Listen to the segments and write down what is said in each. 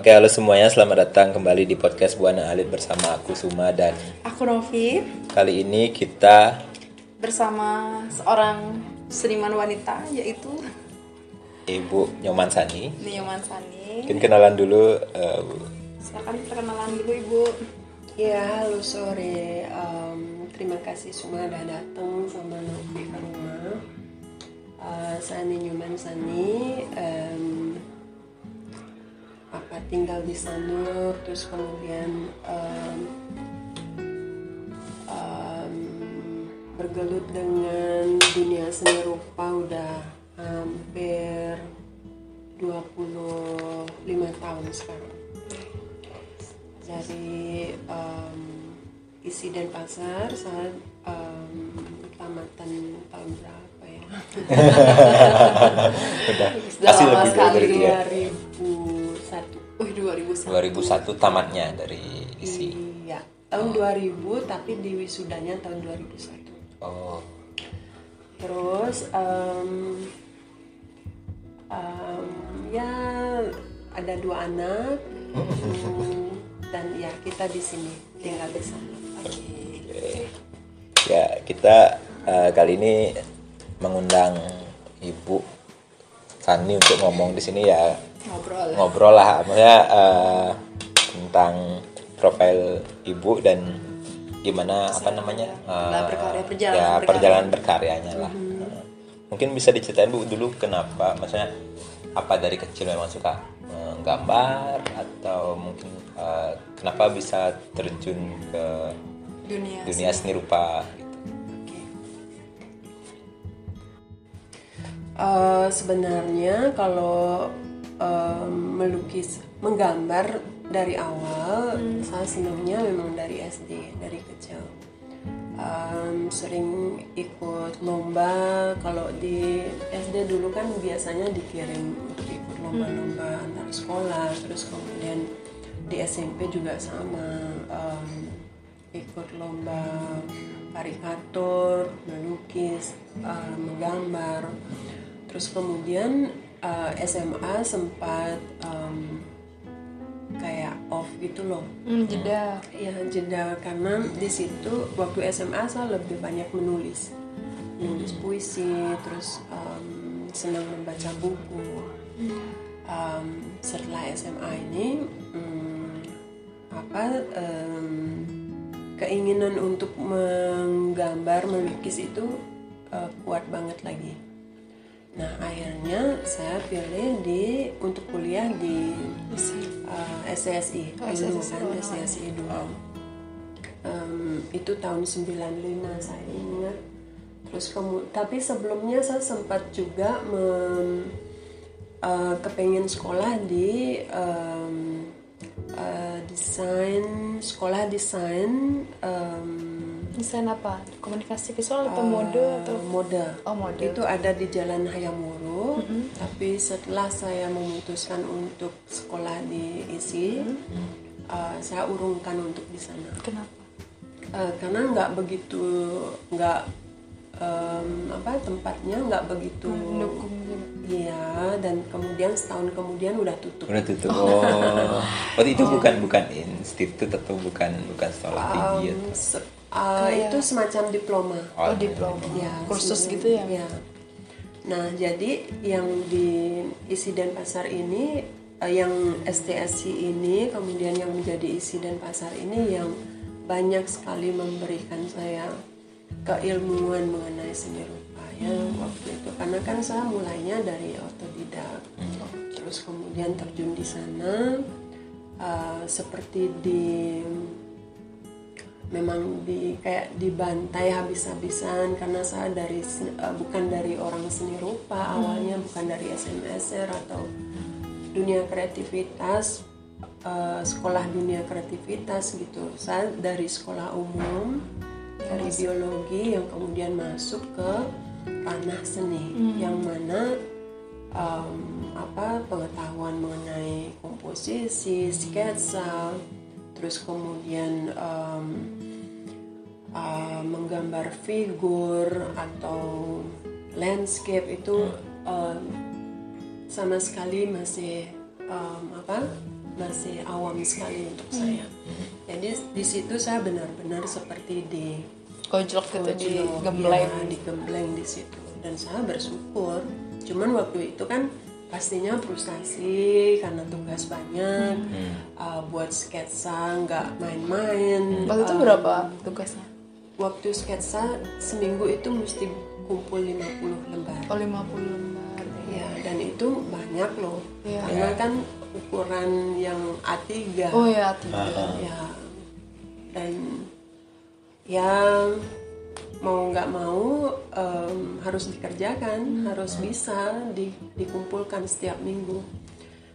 Oke, halo semuanya, selamat datang kembali di podcast Buana Alit bersama aku Suma dan Aku Novi kali ini kita bersama seorang seniman wanita yaitu Ibu Nyoman Sani. Nyoman Sani. Mungkin kenalan dulu eh, Bu. Silakan perkenalan dulu Ibu. Ya, halo sore. Em, terima kasih semua udah datang sama Novi ke rumah. Eh, saya Nyoman Sani. em, apa tinggal di Sanur, terus kemudian em, em, bergelut dengan dunia seni rupa udah hampir 25 tahun sekarang. Dari em, isi dan pasar saya em, tamatan tahun berapa ya? Udah. Sudah pasti lama lebih sekali dari itu ya. 2001 Wih 2001. 2001 tamatnya dari isi. iya. Tahun 2000 tapi di wisudanya tahun 2001 Oh, terus em, em, ya ada dua anak. Mm, dan ya kita di sini tinggal di sana oke. Ya, kita eh, kali ini mengundang Ibu Sani untuk ngomong di sini ya Ngobrol. ngobrol lah maksudnya eh, tentang profil ibu dan gimana apa namanya eh, Lah, berkarya, perjalanan ya berkarya. perjalanan berkaryanya lah Eh, mungkin bisa diceritain bu dulu kenapa maksudnya apa dari kecil memang suka eh, gambar atau mungkin eh, kenapa bisa terjun ke Dunia. dunia seni rupa gitu. Eh, sebenarnya kalau em, melukis menggambar dari awal. Saya senangnya memang dari SD dari kecil. Em, sering ikut lomba. Kalau di SD dulu kan biasanya dikirim untuk ikut lomba-lomba antar sekolah. Terus kemudian di SMP juga sama em, ikut lomba karikatur melukis em, menggambar. Terus kemudian eh, SMA sempat em, kayak off gitu loh. Hmm, jeda. ya jeda. Karena di situ waktu SMA saya lebih banyak menulis. Menulis puisi terus em, senang membaca buku. Em, setelah SMA ini em, apa em, keinginan untuk menggambar melukis itu eh, kuat banget lagi nah akhirnya saya pilih di untuk kuliah di uh, SCSI Oh, dulu SCSI, kan oh, SCSI dulu. Em, itu tahun 95 saya ingat. Terus kamu tapi sebelumnya saya sempat juga mem, eh, kepengen sekolah di em, eh, desain sekolah desain em, Desain apa? Komunikasi visual atau mode atau mode. Oh, mode. Itu ada di Jalan Hayamuru. Tapi setelah saya memutuskan untuk sekolah di ISI, eh, saya urungkan untuk di sana. kenapa? Eh, karena nggak begitu nggak em, apa tempatnya nggak begitu Mendukung gitu. Iya, dan kemudian setahun kemudian udah tutup. udah tutup oh waktu itu bukan bukan institut atau bukan bukan sekolah tinggi atau Em, se- eh, itu semacam diploma. Oh, diploma. Ya, Kursus gitu ya? ya. Nah, jadi yang di isi dan pasar ini, eh, yang STSC ini, kemudian yang menjadi isi dan pasar ini yang banyak sekali memberikan saya keilmuan mengenai seni rupa ya waktu itu. Karena kan saya mulainya dari otodidak, terus kemudian terjun di sana eh, seperti di memang di kayak dibantai habis-habisan. Karena saya dari eh, bukan dari orang seni rupa awalnya bukan dari SMSR atau dunia kreativitas eh, sekolah dunia kreativitas gitu. Saya dari sekolah umum dari biologi yang kemudian masuk ke ranah seni yang mana em, apa pengetahuan mengenai komposisi sketsa terus kemudian em, uh, menggambar figur atau landscape itu um, sama sekali masih um, apa masih awam sekali untuk saya. Jadi di situ saya benar-benar seperti di Gojlok gitu di gembleng. ya, digembleng di situ dan saya bersyukur cuman waktu itu kan pastinya frustasi karena tugas banyak uh, buat sketsa nggak main-main Waktu itu Uh, berapa tugasnya? waktu sketsa seminggu itu mesti kumpul 50 lembar Oh 50 lembar. ya dan itu banyak loh Iya. karena kan ukuran yang A3 Oh ya tiga. ya dan ya mau nggak mau em, harus dikerjakan harus bisa di- dikumpulkan setiap minggu.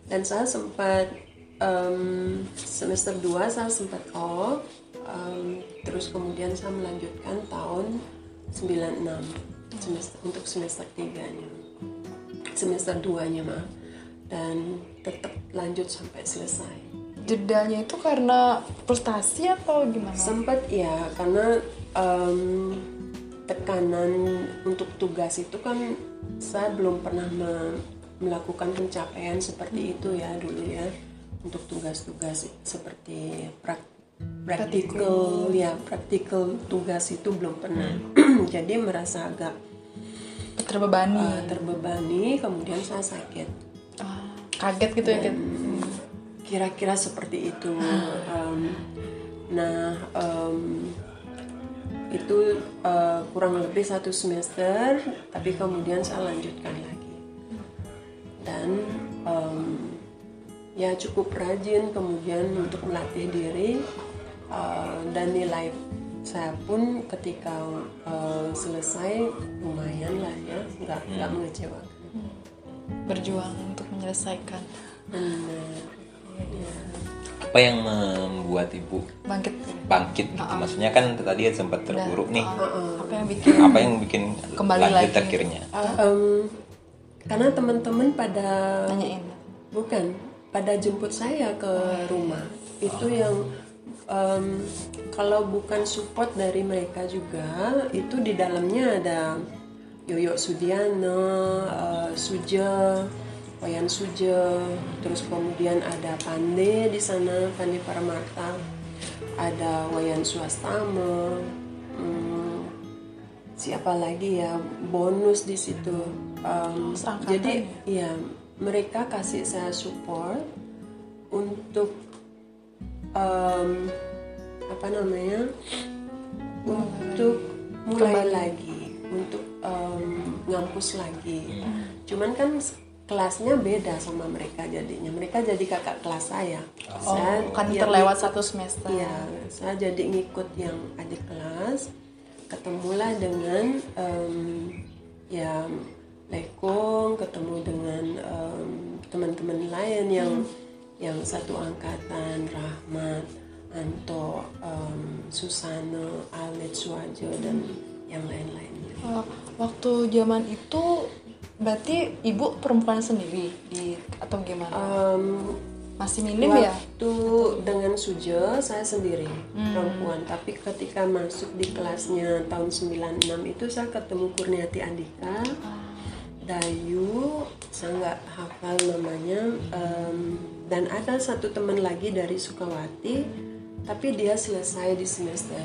Dan saya sempat em, semester 2 saya sempat off em, terus kemudian saya melanjutkan tahun 96 semester untuk semester 3 nya semester 2 nya mah dan tetap lanjut sampai selesai Jedanya itu karena frustasi atau gimana? sempat ya karena em, tekanan untuk tugas itu kan saya belum pernah me- melakukan pencapaian seperti itu ya dulu ya untuk tugas-tugas seperti prak praktikal ya praktikal tugas itu belum pernah jadi merasa agak Terbebani. uh, terbebani kemudian saya sakit Ah, kaget gitu ya kan? Kira-kira seperti itu. Em, nah em, itu eh, kurang lebih satu semester tapi kemudian saya lanjutkan lagi. Dan em, ya cukup rajin kemudian untuk melatih diri eh, dan nilai saya pun ketika eh, selesai lumayan lah ya nggak nggak mengecewakan. Berjuang untuk menyelesaikan. benar. Apa yang membuat ibu Bangkit. bangkit gitu? Maksudnya kan tadi sempat terburuk nih. Apa yang bikin apa yang bikin Kembali lanjut lagi. akhirnya? Em, karena teman-teman pada nanyain? bukan. Pada jemput saya ke rumah. Itu yang em, kalau bukan support dari mereka juga itu di dalamnya ada Yoyo Sudiana, eh, Suja, Wayan Suja, terus kemudian ada Pande di sana, Pande Paramarta, ada Wayan Swastama, hmm, siapa lagi ya? Bonus di situ. Um, jadi ya? mereka kasih saya support untuk um, apa namanya? Untuk mulai lagi untuk um, ngampus lagi. Cuman kan kelasnya beda sama mereka jadinya. Mereka jadi kakak kelas saya. saya kan yang terlewat satu semester. Iya, saya jadi ngikut yang adik kelas, ketemulah dengan em, ya Lekong, ketemu dengan em, teman-teman lain yang yang satu angkatan, Rahmat, Anto, em, Susana, Alit, Suwajo dan yang lain-lainnya. Oh, waktu zaman itu berarti ibu perempuan sendiri di atau gimana? Em, Masih minim ya? Waktu dengan Sujo saya sendiri perempuan, tapi ketika masuk di kelasnya tahun 96 itu saya ketemu Kurniati Andika, Dayu, saya nggak hafal namanya, em, dan ada satu teman lagi dari Sukawati, tapi dia selesai di semester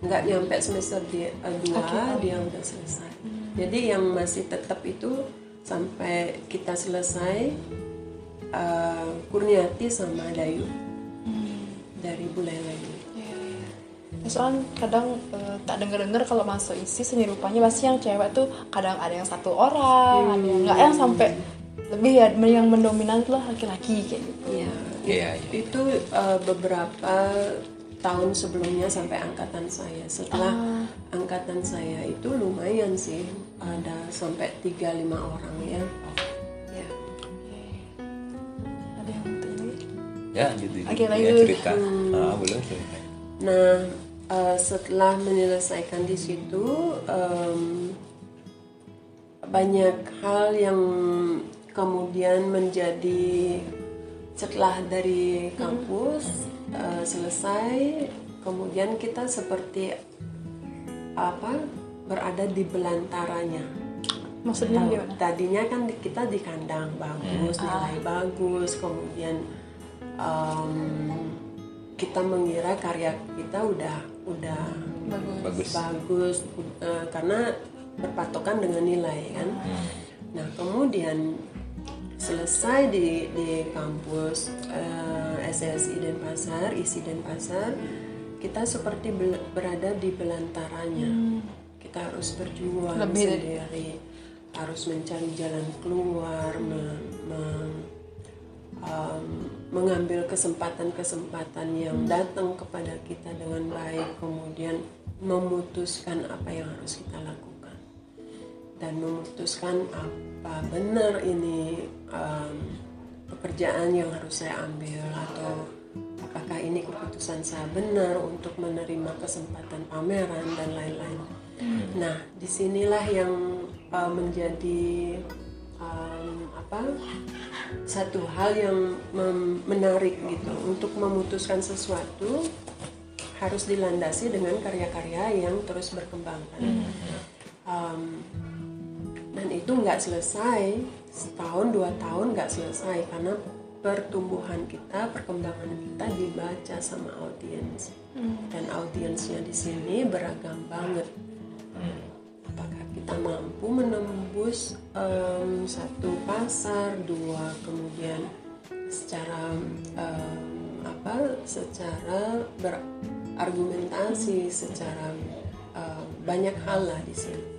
nggak nyampe semester dia, eh, dua dia udah selesai. Jadi yang masih tetap itu sampai kita selesai uh, Kurniati sama Dayu dari Buleleng. Iya, iya. Ya, soalnya kadang eh, tak denger-denger kalau masuk isi seni rupanya pasti yang cewek tuh kadang ada yang satu orang, ada yang nggak yang sampai lebih ya yang mendominan tuh lah laki-laki kayak gitu. Iya. Iya, Itu uh, beberapa tahun sebelumnya sampai angkatan saya. Setelah angkatan saya itu lumayan sih ada sampai 3-5 orang ya. Ya. Ada yang lagi? ya jadi Oke, ya, lanjut. cerita ah, belum cerita Nah, uh, setelah menyelesaikan di situ, em, banyak hal yang kemudian menjadi setelah dari kampus uh, selesai, kemudian kita seperti apa berada di belantaranya. Maksudnya gimana? Tadinya kan kita di kandang bagus, nilai bagus, kemudian em, kita mengira karya kita udah udah bagus bagus bagus eh, karena berpatokan dengan nilai kan. Nah kemudian selesai di di kampus eh, SLSI Denpasar, ISI Denpasar, kita seperti berada di belantaranya. Kita harus berjuang Lebih. dari- sendiri, harus mencari jalan keluar, me- me- um, mengambil kesempatan-kesempatan yang datang kepada kita dengan baik, kemudian memutuskan apa yang harus kita lakukan. Dan memutuskan apa benar ini um, pekerjaan yang harus saya ambil atau apakah ini keputusan saya benar untuk menerima kesempatan pameran dan lain-lain. Nah, di sinilah yang uh, menjadi um, apa satu hal yang menarik gitu untuk memutuskan sesuatu harus dilandasi dengan karya-karya yang terus berkembang kan. Um, dan itu nggak selesai. Setahun dua tahun nggak selesai. Karena pertumbuhan kita perkembangan kita dibaca sama audiens. Dan audiensnya di sini beragam banget. Apakah kita mampu menembus em, satu pasar dua kemudian secara em, apa secara berargumentasi secara em, banyak hal lah di sini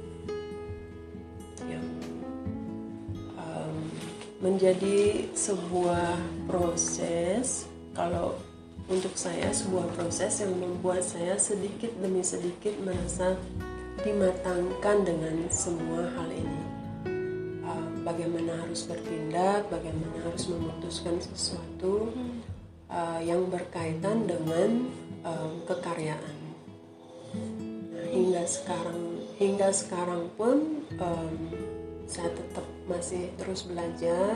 menjadi sebuah proses kalau untuk saya sebuah proses yang membuat saya sedikit demi sedikit merasa dimatangkan dengan semua hal ini. Uh, bagaimana harus bertindak bagaimana harus memutuskan sesuatu uh, yang berkaitan dengan um, kekaryaan. Nah, hingga sekarang hingga sekarang pun saya tetap masih terus belajar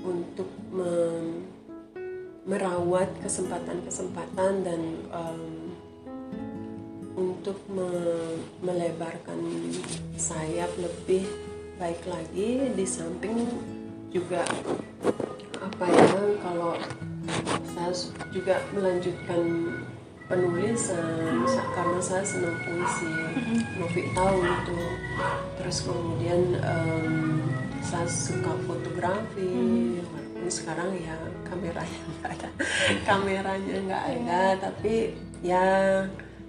untuk merawat kesempatan-kesempatan dan um, untuk me- melebarkan sayap lebih baik lagi. Di samping juga apa ya kalau saya juga melanjutkan penulisan sa- karena saya senang puisi. Novi tahu itu. Terus kemudian em, saya suka fotografi. Walaupun sekarang ya kameranya nggak ada. Kameranya nggak ada tapi ya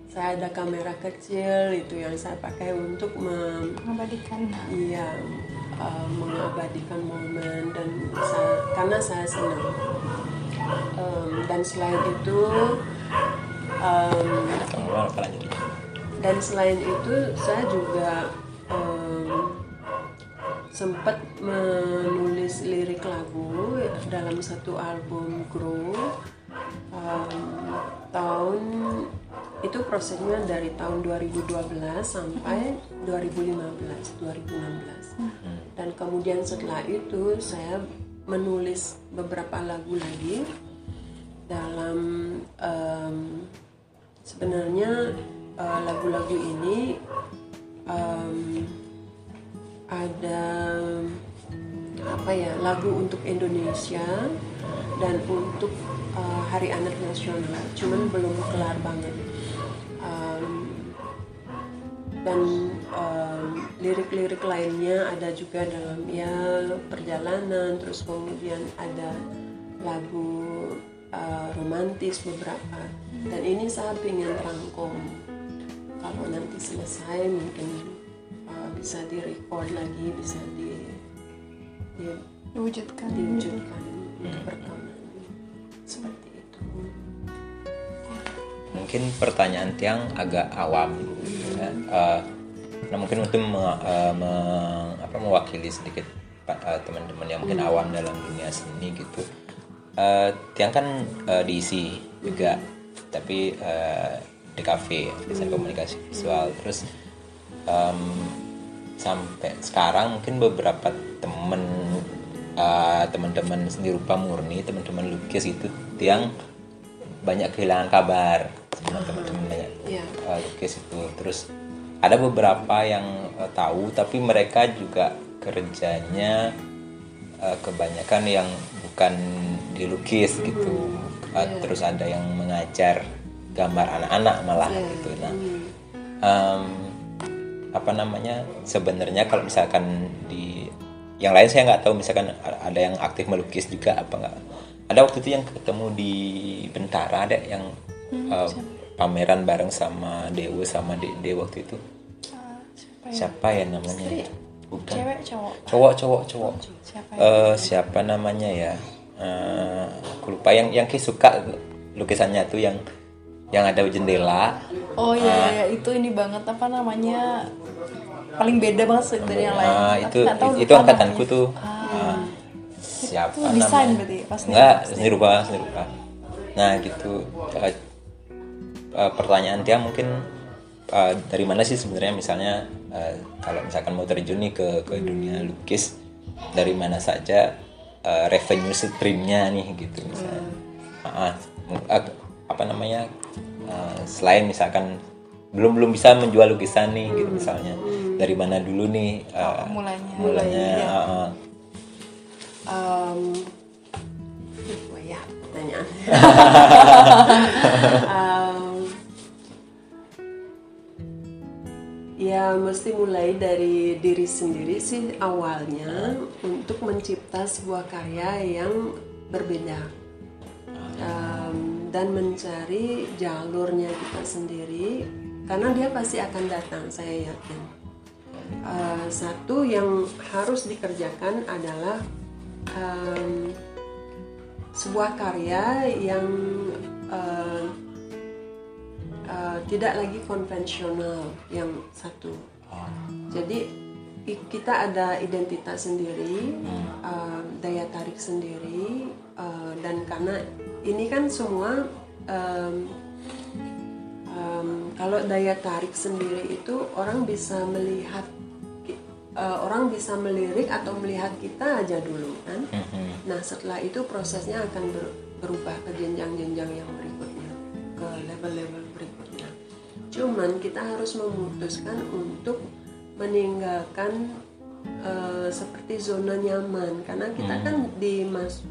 saya ada kamera kecil itu yang saya pakai untuk mem- mengabadikan. Iya, uh, mengabadikan momen dan saya, karena saya senang. Um, dan selain itu, um, dan selain itu saya juga um, sempat menulis lirik lagu dalam satu album Grow um, tahun itu prosesnya dari tahun 2012 sampai 2015 2016 dan kemudian setelah itu saya menulis beberapa lagu lagi dalam em, sebenarnya eh, lagu-lagu ini em, ada apa ya lagu untuk Indonesia dan untuk eh, Hari Anak Nasional. Cuman belum kelar banget. Em, dan lirik-lirik lainnya ada juga dalam ya perjalanan. Terus kemudian ada lagu eh, romantis beberapa. Dan ini saya ingin rangkum. Kalau nanti selesai mungkin eh, bisa direcord lagi bisa di, di- diwujudkan. diwujudkan untuk rekaman seperti itu. Mungkin pertanyaan tiang agak awam ya. Eh, nah mungkin untuk me- eh, me- apa, mewakili sedikit eh, teman-teman yang mungkin awam dalam dunia seni gitu. Eh, tiang kan eh, diisi juga tapi eh, di kafe desain komunikasi visual. Terus em, sampai sekarang mungkin beberapa temen eh, teman-teman seni rupa murni teman-teman lukis itu tiang banyak kehilangan kabar sama teman-teman banyak Iya. uh, lukis itu. Terus ada beberapa yang uh, tahu tapi mereka juga kerjanya eh, kebanyakan yang bukan dilukis gitu. Eh, terus ada yang mengajar gambar anak-anak malah gitu. Nah em, apa namanya sebenarnya kalau misalkan di yang lain saya nggak tahu misalkan ada yang aktif melukis juga apa nggak. Ada waktu itu yang ketemu di Bentara ada yang eh, pameran bareng sama Dewa sama Dede waktu itu. Ah, siapa ya siapa ya? namanya? Istri? bukan. Cewek cowok? Cowok cowok cowok. Siapa ya? Eh, siapa namanya ya? Eh, aku lupa. Yang yang Ki suka lukisannya tuh yang yang ada jendela. Oh iya ya, itu ini banget apa namanya? Paling beda banget dari yang lain. Tapi itu tahu itu angkatanku namanya. tuh. Ah, Ah, siapa itu desain namanya? berarti, pas enggak seni rupa seni rupa. Nah gitu. Eh, eh, pertanyaan dia mungkin eh, dari mana sih sebenarnya? Misalnya eh, kalau misalkan mau terjun nih ke ke dunia lukis dari mana saja eh, revenue streamnya nih gitu misalnya. Ah, ah, eh, apa namanya eh, selain misalkan belum belum bisa menjual lukisan nih gitu misalnya. Dari mana dulu nih eh, mulainya. mulanya ah, ah. Em, oh ya pertanyaan. Em, ya mesti mulai dari diri sendiri sih awalnya untuk mencipta sebuah karya yang berbeda. Em, dan mencari jalurnya kita sendiri karena dia pasti akan datang saya yakin Eh, satu yang harus dikerjakan adalah em, sebuah karya yang eh, eh, tidak lagi konvensional yang satu. Jadi kita ada identitas sendiri, eh, daya tarik sendiri, eh, dan karena ini kan semua em, em, kalau daya tarik sendiri itu orang bisa melihat eh, orang bisa melirik atau melihat kita aja dulu kan. Nah setelah itu prosesnya akan ber- berubah ke jenjang-jenjang yang berikutnya, ke level-level berikutnya. Cuman kita harus memutuskan untuk meninggalkan eh, seperti zona nyaman karena kita kan di mas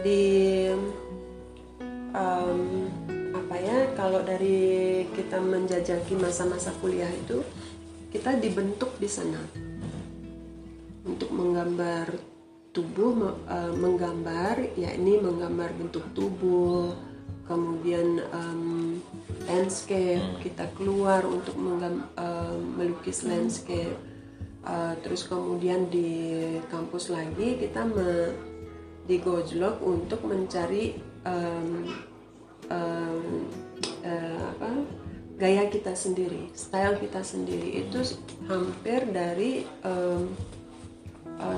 di em, apa ya kalau dari kita menjajaki masa-masa kuliah itu kita dibentuk di sana. Untuk menggambar tubuh eh, menggambar yakni menggambar bentuk tubuh kemudian em, landscape kita keluar untuk menggam- em, melukis landscape. Eh, terus kemudian di kampus lagi kita me, di Gojlok untuk mencari em, em, eh, apa gaya kita sendiri style kita sendiri. Itu hampir dari uh,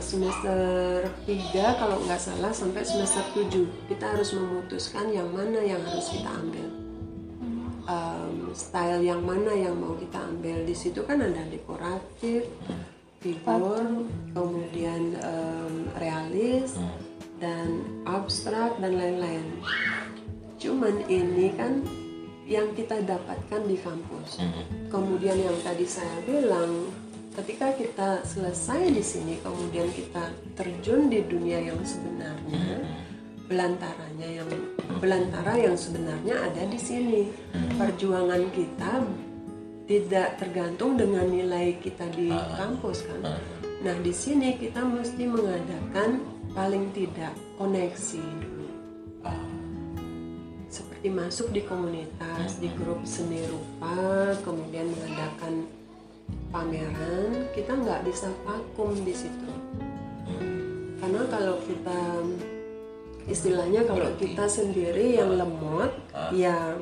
semester 3 kalau nggak salah sampai semester 7 kita harus memutuskan yang mana yang harus kita ambil. Um, style yang mana yang mau kita ambil. Di situ kan ada dekoratif figur kemudian um, realis dan abstrak dan lain-lain. Cuman ini kan yang kita dapatkan di kampus. Kemudian yang tadi saya bilang ketika kita selesai di sini kemudian kita terjun di dunia yang sebenarnya belantaranya yang belantara yang sebenarnya ada di sini. Perjuangan kita tidak tergantung dengan nilai kita di kampus kan? Nah di sini kita mesti mengadakan paling tidak koneksi dulu seperti masuk di komunitas, di grup seni rupa, kemudian mengadakan pameran, kita nggak bisa vakum di situ. Karena kalau kita istilahnya kalau kita sendiri yang lemot, ya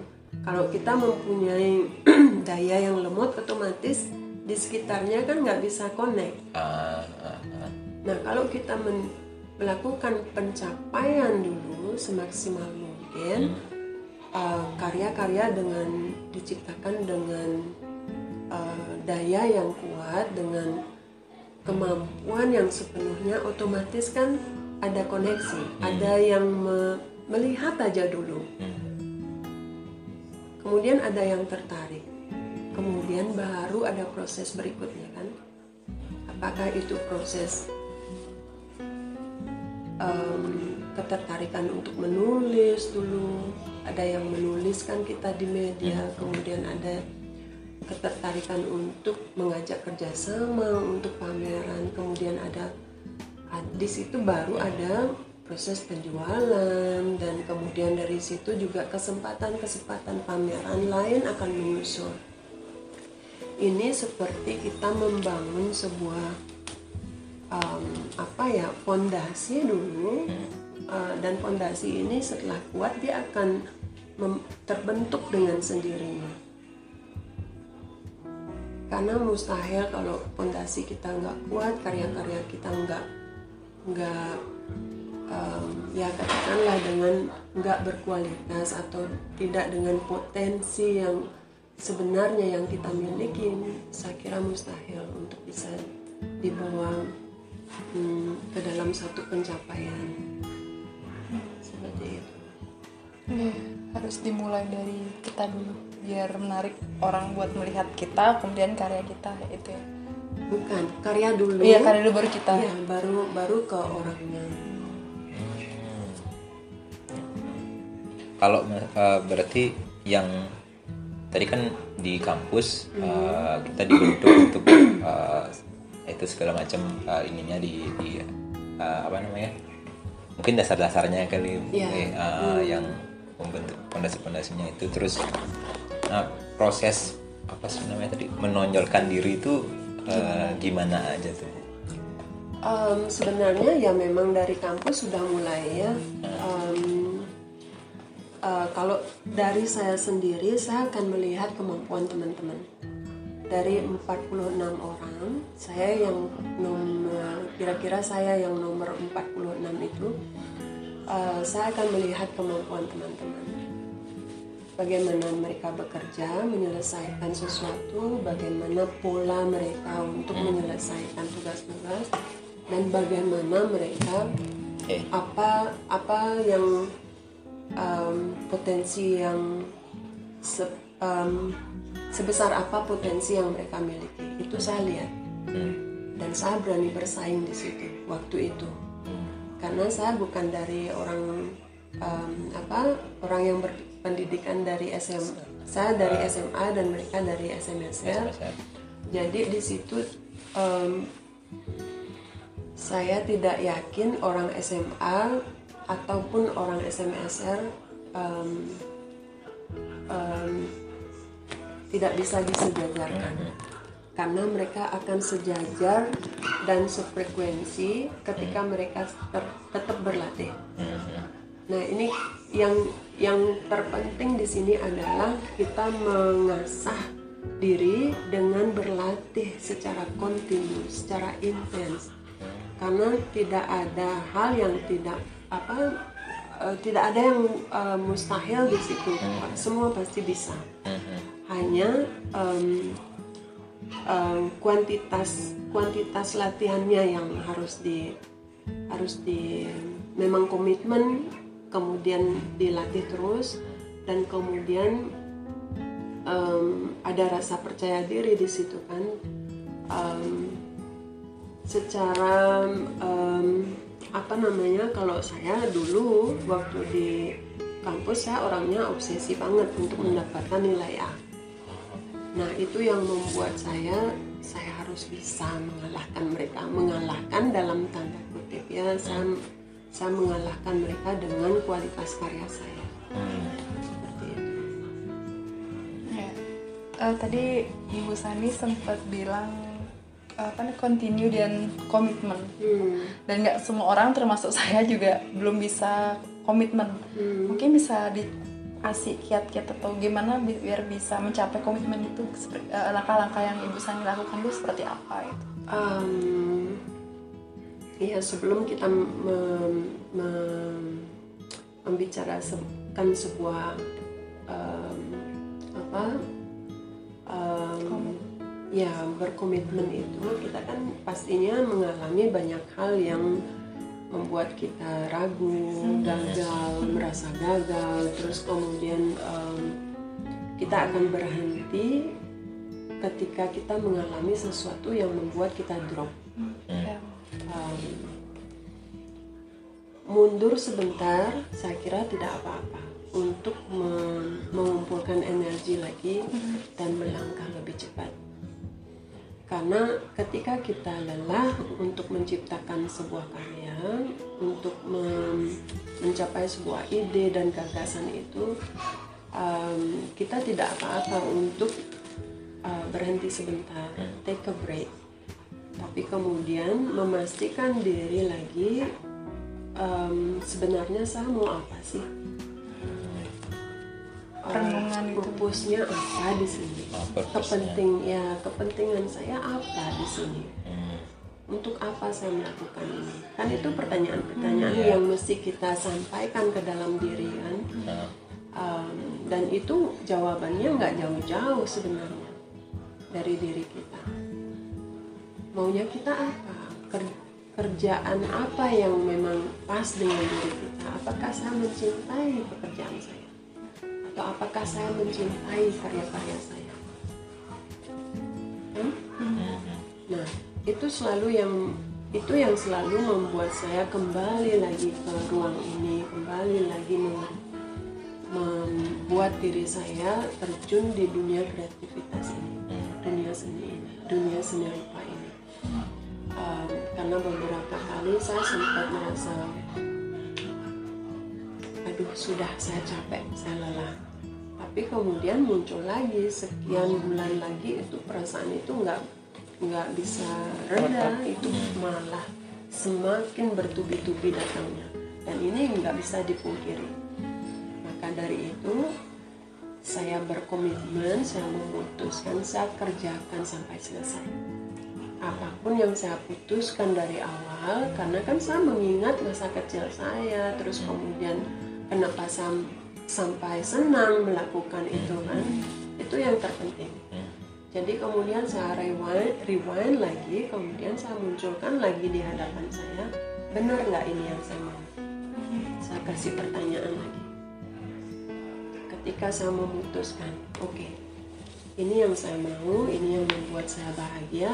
kalau kita mempunyai daya yang lemot, otomatis di sekitarnya kan nggak bisa connect. Ah, ah, ah. Nah, kalau kita men- melakukan pencapaian dulu semaksimal mungkin, uh, karya-karya dengan diciptakan dengan uh, daya yang kuat, dengan kemampuan yang sepenuhnya, otomatis kan ada koneksi, ada yang me- melihat aja dulu, kemudian ada yang tertarik, kemudian baru ada proses berikutnya kan. Apakah itu proses em, ketertarikan untuk menulis dulu. Ada yang menuliskan kita di media kemudian ada ketertarikan untuk mengajak kerjasama untuk pameran. Kemudian ada a- di situ baru ada proses penjualan dan kemudian dari situ juga kesempatan-kesempatan pameran lain akan menyusul. Ini seperti kita membangun sebuah um, apa ya fondasi dulu uh, dan fondasi ini setelah kuat dia akan terbentuk dengan sendirinya. Karena mustahil kalau fondasi kita nggak kuat karya-karya kita nggak nggak um, ya katakanlah dengan nggak berkualitas atau tidak dengan potensi yang sebenarnya yang kita miliki saya kira mustahil untuk bisa dibawa hmm, ke dalam satu pencapaian. Seperti itu. Iya, harus dimulai dari kita dulu biar menarik orang buat melihat kita kemudian karya kita itu ya. Bukan karya dulu. Iya karya dulu baru kita. Iya, baru baru ke orangnya. Kalau uh, berarti yang tadi kan di kampus uh, kita dibentuk untuk uh, itu segala macam uh, ininya di, di uh, apa namanya mungkin dasar-dasarnya kali Iya. eh, uh, yang membentuk pondasi-pondasinya itu terus nah proses apa sih namanya tadi menonjolkan diri itu uh, gimana aja tuh Em, sebenarnya ya memang dari kampus sudah mulai ya. Em, eh, kalau dari saya sendiri saya akan melihat kemampuan teman-teman. Dari 46 orang, saya yang nomor kira-kira saya yang nomor 46 itu eh, saya akan melihat kemampuan teman-teman. Bagaimana mereka bekerja menyelesaikan sesuatu, bagaimana pola mereka untuk menyelesaikan tugas-tugas dan bagaimana mereka eh apa apa yang um, potensi yang se- um, sebesar apa potensi yang mereka miliki. Itu saya lihat. Hmm, dan saya berani bersaing di situ waktu itu. Karena saya bukan dari orang um, apa orang yang berpendidikan dari SMA saya dari SMA dan mereka dari SMSR jadi di situ em, saya tidak yakin orang SMA ataupun orang SMSR em, em, tidak bisa disejajarkan karena mereka akan sejajar dan sefrekuensi ketika mereka ter- tetap berlatih. Nah ini yang yang terpenting di sini adalah kita mengasah diri dengan berlatih secara kontinu, secara intens. Karena tidak ada hal yang tidak apa eh, tidak ada yang eh, mustahil di situ. Semua pasti bisa. Hanya em, em, kuantitas kuantitas latihannya yang harus di harus di memang komitmen kemudian dilatih terus dan kemudian em, ada rasa percaya diri di situ kan. Em, secara em, apa namanya kalau saya dulu waktu di kampus saya orangnya obsesi banget untuk mendapatkan nilai A Nah, itu yang membuat saya saya harus bisa mengalahkan mereka, mengalahkan dalam tanda kutip ya. Saya saya mengalahkan mereka dengan kualitas karya saya. Seperti itu. Ya. Eh, tadi Ibu Sani sempat bilang apa nih continue dan komitmen Hmm. dan nggak semua orang termasuk saya juga belum bisa komitmen mungkin bisa dikasih kiat-kiat atau gimana bi- biar bisa mencapai komitmen itu eh, langkah-langkah yang ibu Sani lakukan itu seperti apa itu Em, Iya sebelum kita mem- mem- membicarakan sebuah em, apa em, ya berkomitmen itu kita kan pastinya mengalami banyak hal yang membuat kita ragu, gagal, merasa gagal, terus kemudian em, kita akan berhenti ketika kita mengalami sesuatu yang membuat kita drop. Um, mundur sebentar saya kira tidak apa-apa. Untuk me- mengumpulkan energi lagi dan melangkah lebih cepat karena ketika kita lelah untuk menciptakan sebuah karya untuk mencapai sebuah ide dan gagasan itu um, kita tidak apa-apa untuk uh, berhenti sebentar take a break. Tapi kemudian memastikan diri lagi em, sebenarnya saya mau apa sih Eh, Renungan itu. purpose-nya apa di sini Oh, purpose-nya. kepenting ya kepentingan saya apa di sini Hmm. untuk apa saya melakukan ini kan itu pertanyaan-pertanyaan Iya. yang mesti kita sampaikan ke dalam diri kan Nah, Um, dan itu jawabannya nggak jauh-jauh sebenarnya dari diri kita. Maunya kita apa? Ker- kerjaan apa yang memang pas dengan diri kita? Apakah saya mencintai pekerjaan saya? Atau apakah saya mencintai karya-karya saya? Hmm? Nah, itu selalu yang itu yang selalu membuat saya kembali lagi ke ruang ini, kembali lagi mem- membuat diri saya terjun di dunia kreativitas ini, dunia seni dunia seni rupa ini. Um, karena beberapa kali saya sempat merasa, aduh sudah saya capek, saya lelah. Tapi kemudian muncul lagi sekian bulan lagi itu perasaan itu nggak nggak bisa reda, itu malah semakin bertubi-tubi datangnya. Dan ini nggak bisa dipungkiri. Maka dari itu saya berkomitmen, saya memutuskan saya kerjakan sampai selesai. Apa pun yang saya putuskan dari awal, karena kan saya mengingat masa kecil saya, terus kemudian kenapa saya sampai senang melakukan itu kan, itu yang terpenting. Jadi kemudian saya rewind, rewind lagi, kemudian saya munculkan lagi di hadapan saya, benar nggak ini yang saya mau? Saya kasih pertanyaan lagi ketika saya memutuskan, oke, ini yang saya mau, ini yang membuat saya bahagia,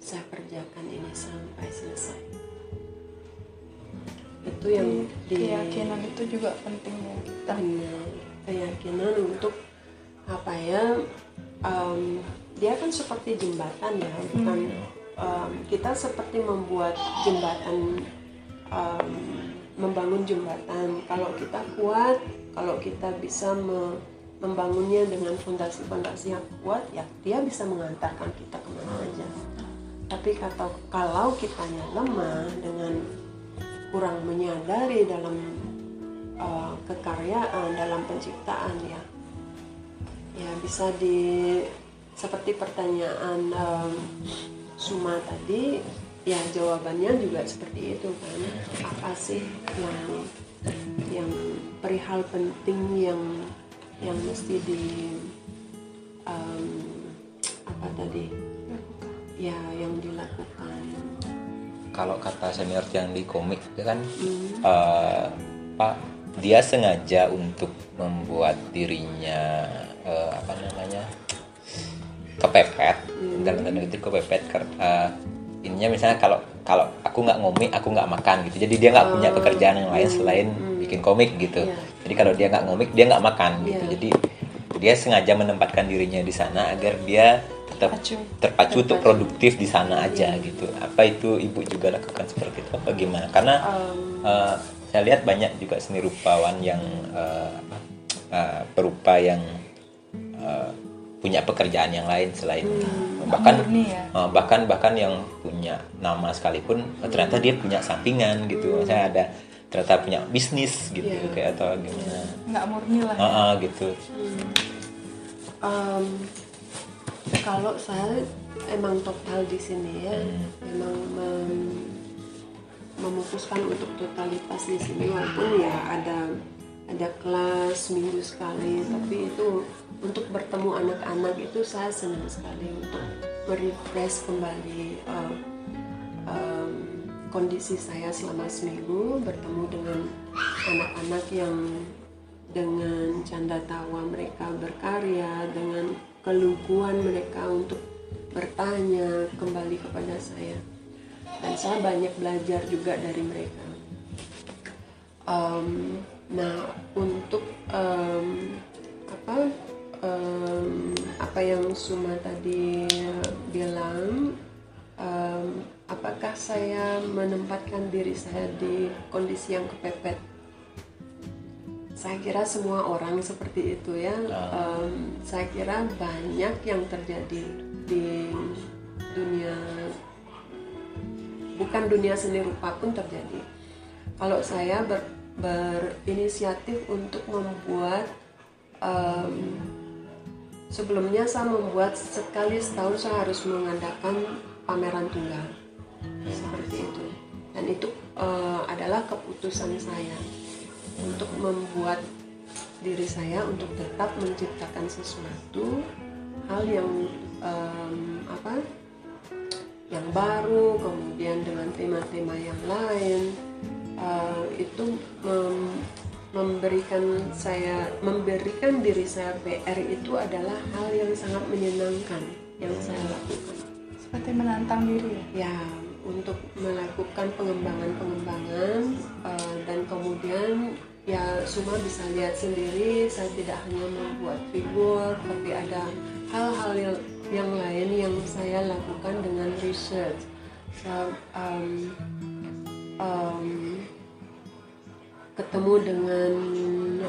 saya kerjakan ini sampai selesai. Itu yang di keyakinan itu juga penting ya kita Benar. keyakinan untuk apa ya? em, dia kan seperti jembatan ya, bukan em, kita seperti membuat jembatan em, membangun jembatan. Kalau kita kuat, kalau kita bisa me- membangunnya dengan fondasi-fondasi yang kuat, ya dia bisa mengantarkan kita ke mana aja. Tapi kata kalau kitanya lemah dengan kurang menyadari dalam uh, kekaryaan, dalam penciptaan ya, ya bisa di seperti pertanyaan um, Suma tadi, ya jawabannya juga seperti itu kan. Apa sih yang yang perihal penting yang yang mesti di um, apa tadi? Ya yang dilakukan kalau kata senior yang di komik itu kan eh, pak dia sengaja untuk membuat dirinya eh, apa namanya kepepet. Dalam tanda kutip kepepet karena ininya misalnya kalau kalau aku nggak ngomik aku nggak makan gitu. Jadi dia nggak punya pekerjaan yang lain selain bikin komik gitu. Iya. jadi kalau dia nggak ngomik dia nggak makan gitu. Iya. jadi dia sengaja menempatkan dirinya di sana agar dia Terpacu. terpacu untuk produktif di sana aja gitu. Apa itu ibu juga lakukan seperti itu? Apa gimana? Karena eh, saya lihat banyak juga seni rupawan yang eh, apa, eh, perupa yang eh, punya pekerjaan yang lain selain bahkan Murni ya. eh, bahkan bahkan yang punya nama sekalipun eh, ternyata dia punya sampingan gitu. Saya ada ternyata punya bisnis gitu Iya. kayak atau gimana. nggak murni lah Ah, ah, gitu. Em, kalau saya emang total di sini ya, memang mem- memutuskan untuk totalitas di sini walaupun ya ada ada kelas minggu sekali, tapi itu untuk bertemu anak-anak itu saya senang sekali untuk merefresh kembali em, em, kondisi saya selama seminggu bertemu dengan anak-anak yang dengan canda tawa mereka berkarya, dengan keluguan mereka untuk bertanya kembali kepada saya. Dan saya banyak belajar juga dari mereka. Em, nah untuk em, apa em, apa yang Suma tadi bilang em, apakah saya menempatkan diri saya di kondisi yang kepepet saya kira semua orang seperti itu ya. Em, saya kira banyak yang terjadi di dunia bukan dunia seni rupa pun terjadi. Kalau saya ber- berinisiatif untuk membuat em, sebelumnya saya membuat sekali setahun saya harus mengadakan pameran tunggal. Seperti itu. Dan itu eh, adalah keputusan saya untuk membuat diri saya untuk tetap menciptakan sesuatu hal yang em, apa yang baru kemudian dengan tema-tema yang lain eh, itu mem- memberikan saya memberikan diri saya PR itu adalah hal yang sangat menyenangkan yang saya lakukan. Seperti menantang diri ya? Ya untuk melakukan pengembangan-pengembangan eh, dan kemudian ya semua bisa lihat sendiri saya tidak hanya membuat figur tapi ada hal-hal yang, lain yang saya lakukan dengan research. Saya um, um, ketemu dengan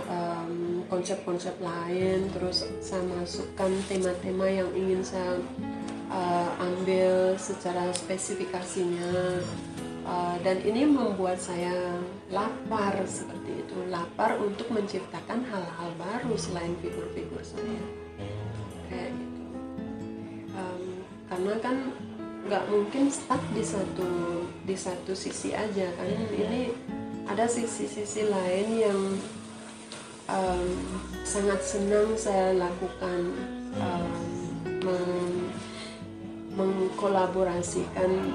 um, konsep-konsep lain terus saya masukkan tema-tema yang ingin saya uh, ambil secara spesifikasinya. Uh, dan ini membuat saya lapar seperti itu. Lapar untuk menciptakan hal-hal baru selain figur-figur saya. Kayak gitu. Um, karena kan nggak mungkin stuck di satu di satu sisi aja kan. Ini ada sisi-sisi lain yang um, sangat senang saya lakukan um, mengkolaborasikan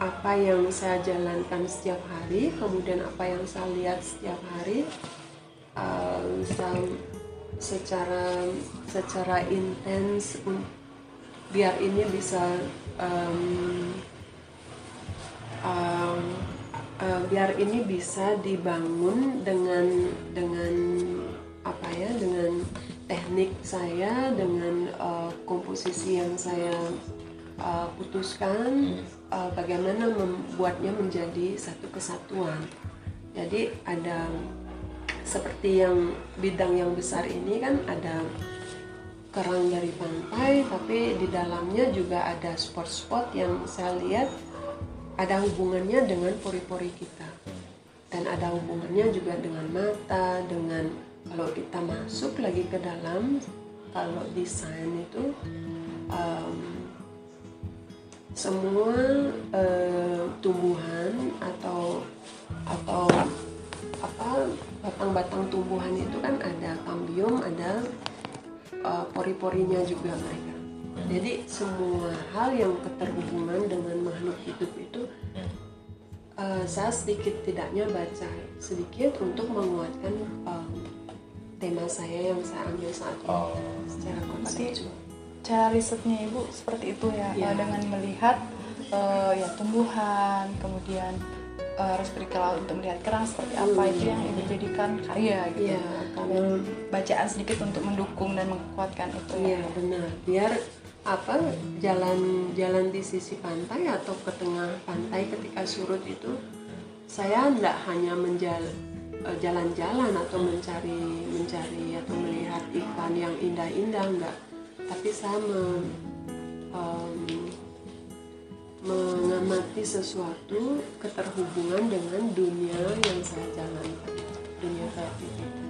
apa yang saya jalankan setiap hari, kemudian apa yang saya lihat setiap hari, uh, secara secara intens biar ini bisa um, um, uh, biar ini bisa dibangun dengan dengan apa ya dengan teknik saya dengan uh, komposisi yang saya uh, putuskan uh, bagaimana membuatnya menjadi satu kesatuan. Jadi ada seperti yang bidang yang besar ini kan ada kerang dari pantai tapi di dalamnya juga ada spot-spot yang saya lihat ada hubungannya dengan pori-pori kita. Dan ada hubungannya juga dengan mata dengan kalau kita masuk lagi ke dalam kalau desain itu um, semua eh, tumbuhan atau atau apa batang-batang tumbuhan itu kan ada kambium ada uh, pori-porinya juga mereka. Jadi semua hal yang keterhubungan dengan makhluk hidup itu uh, saya sedikit tidaknya baca sedikit untuk menguatkan um, tema saya yang saya ambil saat ini Oh. secara konseptual. Cara risetnya ibu seperti itu ya eh, dengan melihat eh, ya tumbuhan kemudian eh, harus berkelal untuk melihat kerang seperti apa itu yang ibu jadikan karya gitu Iya, karena bacaan sedikit untuk mendukung dan menguatkan itu ya. Iya benar. Biar apa jalan jalan di sisi pantai atau ke tengah pantai ketika surut itu saya tidak hanya menjal jalan-jalan atau mencari mencari atau melihat ikan yang indah-indah enggak tapi saya me- em, mengamati sesuatu keterhubungan dengan dunia yang saya jalankan dunia kreativitas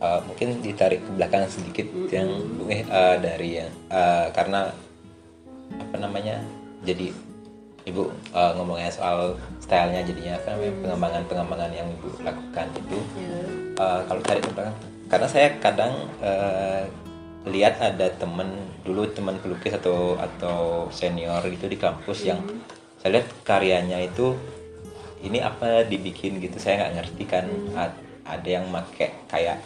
Uh, mungkin ditarik ke belakang sedikit yang eh, uh, dari yang uh, karena apa namanya jadi ibu uh, ngomongnya soal stylenya jadinya apa namanya pengembangan pengembangan yang ibu lakukan itu. Ya. Uh, kalau tarik ke belakang karena saya kadang uh, lihat ada temen dulu teman pelukis atau atau senior itu di kampus yang saya lihat karyanya itu ini apa dibikin gitu saya nggak ngerti kan. A- ada yang make kayak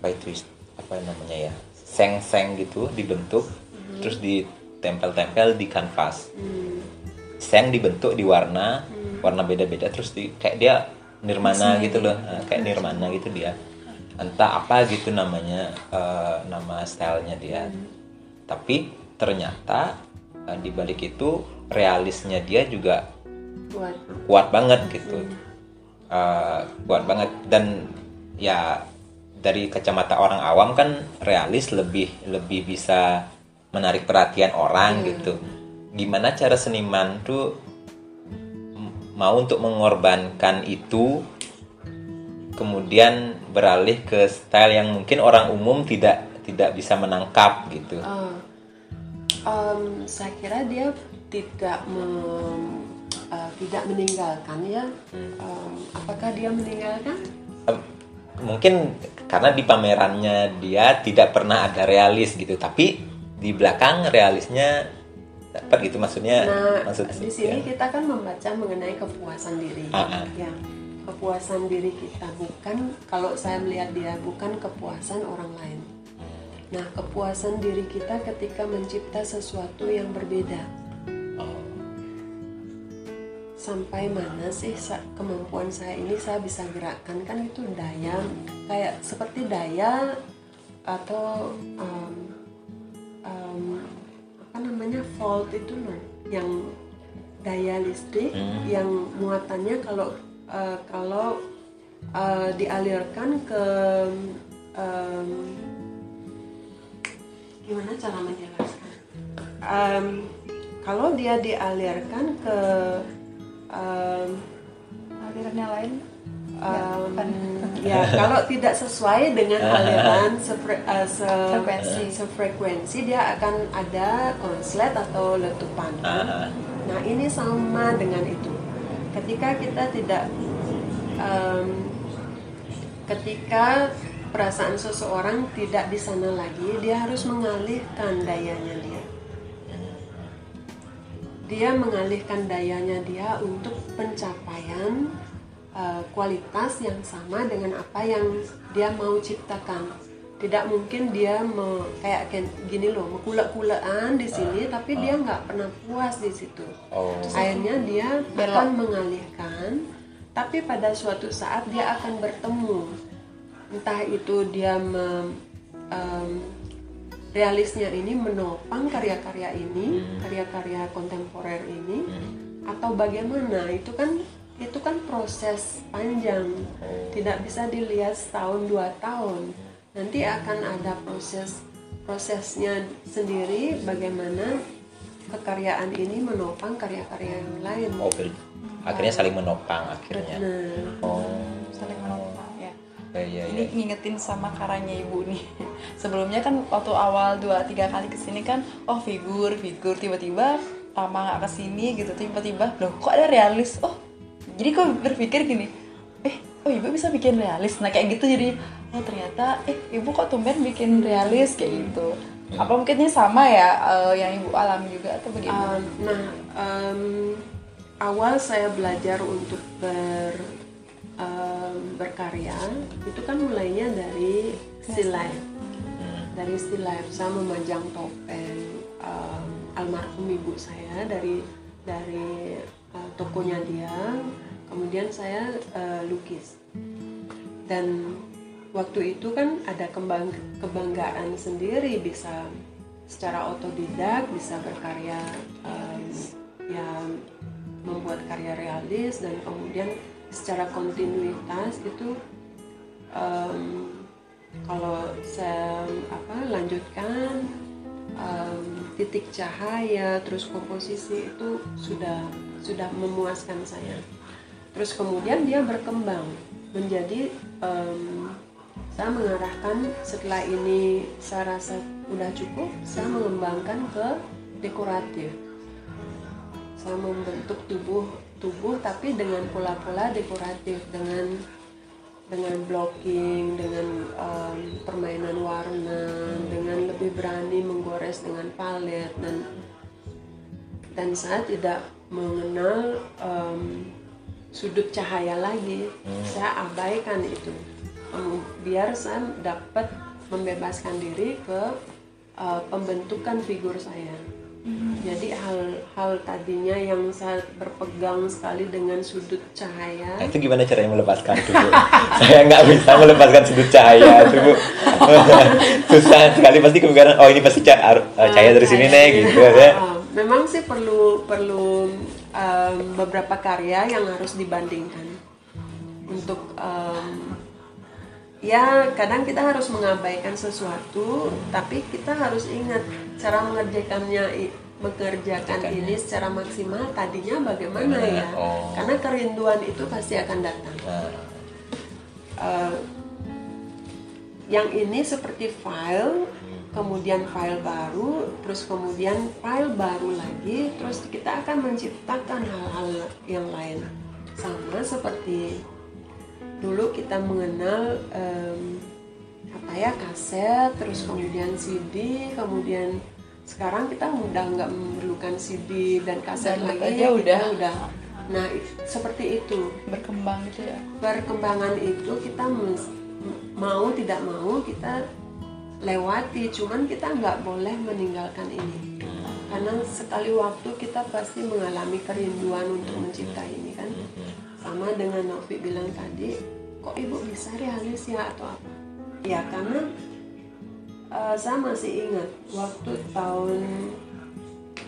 apa itu is- apa namanya ya seng-seng gitu dibentuk terus ditempel-tempel di kanvas. Hmm. seng dibentuk di warna warna beda-beda terus di, kayak dia nirmana gitu loh. Nah, kayak nirmana gitu dia entah apa gitu namanya eh, nama stylenya dia. Tapi ternyata eh, di balik itu realisnya dia juga buat kuat banget gitu. Eh, kuat banget. Dan ya dari kacamata orang awam kan realis lebih lebih bisa menarik perhatian orang gitu. Gimana cara seniman tuh mau untuk mengorbankan itu kemudian beralih ke style yang mungkin orang umum tidak tidak bisa menangkap gitu Ah. Em, saya kira dia tidak mem- eh, tidak meninggalkan ya. Em, apakah dia meninggalkan? Em, mungkin karena di pamerannya dia tidak pernah ada realis gitu tapi di belakang realisnya dapat gitu maksudnya Nah, maksud di sini ya. kita kan membaca mengenai kepuasan diri. Ah, ah. Ya, kepuasan diri kita bukan kalau saya melihat dia bukan kepuasan orang lain. Nah, kepuasan diri kita ketika mencipta sesuatu yang berbeda. Sampai mana sih kemampuan saya ini saya bisa gerakkan kan itu daya kayak seperti daya atau um, um, apa namanya volt itu loh yang daya listrik Hmm. yang muatannya kalau uh, kalau uh, dialirkan ke um, gimana cara menjelaskan? Um, kalau dia dialirkan ke um, aliran yang lain? Um, ya kalau tidak sesuai dengan aliran sefre- uh, se- Frekuensi. sefrekuensi dia akan ada konslet atau letupan. Ah, ah. nah ini sama dengan itu ketika kita tidak um, ketika perasaan seseorang tidak di sana lagi dia harus mengalihkan dayanya dia dia mengalihkan dayanya dia untuk pencapaian uh, kualitas yang sama dengan apa yang dia mau ciptakan. Tidak mungkin dia me, kayak gini loh, kulak-kulaan di sini, tapi dia nggak pernah puas di situ. oh Akhirnya dia Belok. akan mengalihkan, tapi pada suatu saat dia akan bertemu. Entah itu dia mem- em, realisnya ini menopang karya-karya ini, karya-karya kontemporer ini, atau bagaimana? Itu kan itu kan proses panjang, tidak bisa dilihat setahun dua tahun. Nanti akan ada proses prosesnya sendiri bagaimana kekaryaan ini menopang karya-karya yang lain. oh akhirnya saling menopang akhirnya. Nah, oh. Saling menopang ya. Ya ya ini ya ngingetin sama karanya ibu nih. Sebelumnya kan waktu awal dua tiga kali ke sini kan oh figur figur tiba-tiba lama nggak ke sini gitu tiba-tiba loh kok ada realis? Oh jadi kok berpikir gini eh oh ibu bisa bikin realis? Nah kayak gitu jadi oh ternyata eh ibu kok tumben bikin realis kayak gitu apa mungkinnya sama ya eh, yang ibu alami juga atau bagaimana Um, nah, um, awal saya belajar untuk ber um, berkarya itu kan mulainya dari still life. Dari still life saya memajang topeng um, almarhum ibu saya dari dari uh, tokonya dia. Kemudian saya uh, lukis dan waktu itu kan ada kembang kebanggaan sendiri bisa secara otodidak bisa berkarya um, ya membuat karya realis dan kemudian secara kontinuitas itu um, kalau saya apa lanjutkan um, titik cahaya terus komposisi itu sudah sudah memuaskan saya. Terus kemudian dia berkembang menjadi em, saya mengarahkan setelah ini saya rasa udah cukup saya mengembangkan ke dekoratif. Saya membentuk tubuh tubuh tapi dengan pola-pola dekoratif dengan dengan blocking dengan em, permainan warna dengan lebih berani menggores dengan palet dan dan saya tidak mengenal em, sudut cahaya lagi. Saya abaikan itu Em, biar saya dapat membebaskan diri ke eh, pembentukan figur saya Jadi hal-hal tadinya yang saya berpegang sekali dengan sudut cahaya Nah, itu gimana caranya melepaskan itu? Saya nggak bisa melepaskan sudut cahaya itu, Bu. Susah sekali pasti kepikiran, oh ini pasti ca- ar- cahaya dari sini nih, gitu ya. Ah, memang sih perlu perlu um, beberapa karya yang harus dibandingkan untuk um, ya kadang kita harus mengabaikan sesuatu tapi kita harus ingat cara mengerjakannya mengerjakan ini secara maksimal tadinya bagaimana ya? Oh. karena kerinduan itu pasti akan datang. Nah, Eh, yang ini seperti file kemudian file baru terus kemudian file baru lagi terus kita akan menciptakan hal-hal yang lain. Sama seperti dulu kita mengenal em, apa ya kaset terus kemudian CD kemudian sekarang kita udah nggak memerlukan CD dan kaset Download lagi aja kita udah. udah. Nah seperti itu. Berkembang gitu ya? Perkembangan itu kita mau tidak mau kita lewati cuman kita nggak boleh meninggalkan ini. Karena sekali waktu kita pasti mengalami kerinduan untuk mencipta ini kan sama dengan Novi bilang tadi kok ibu bisa realis ya atau apa? Ya karena eh, saya masih ingat waktu tahun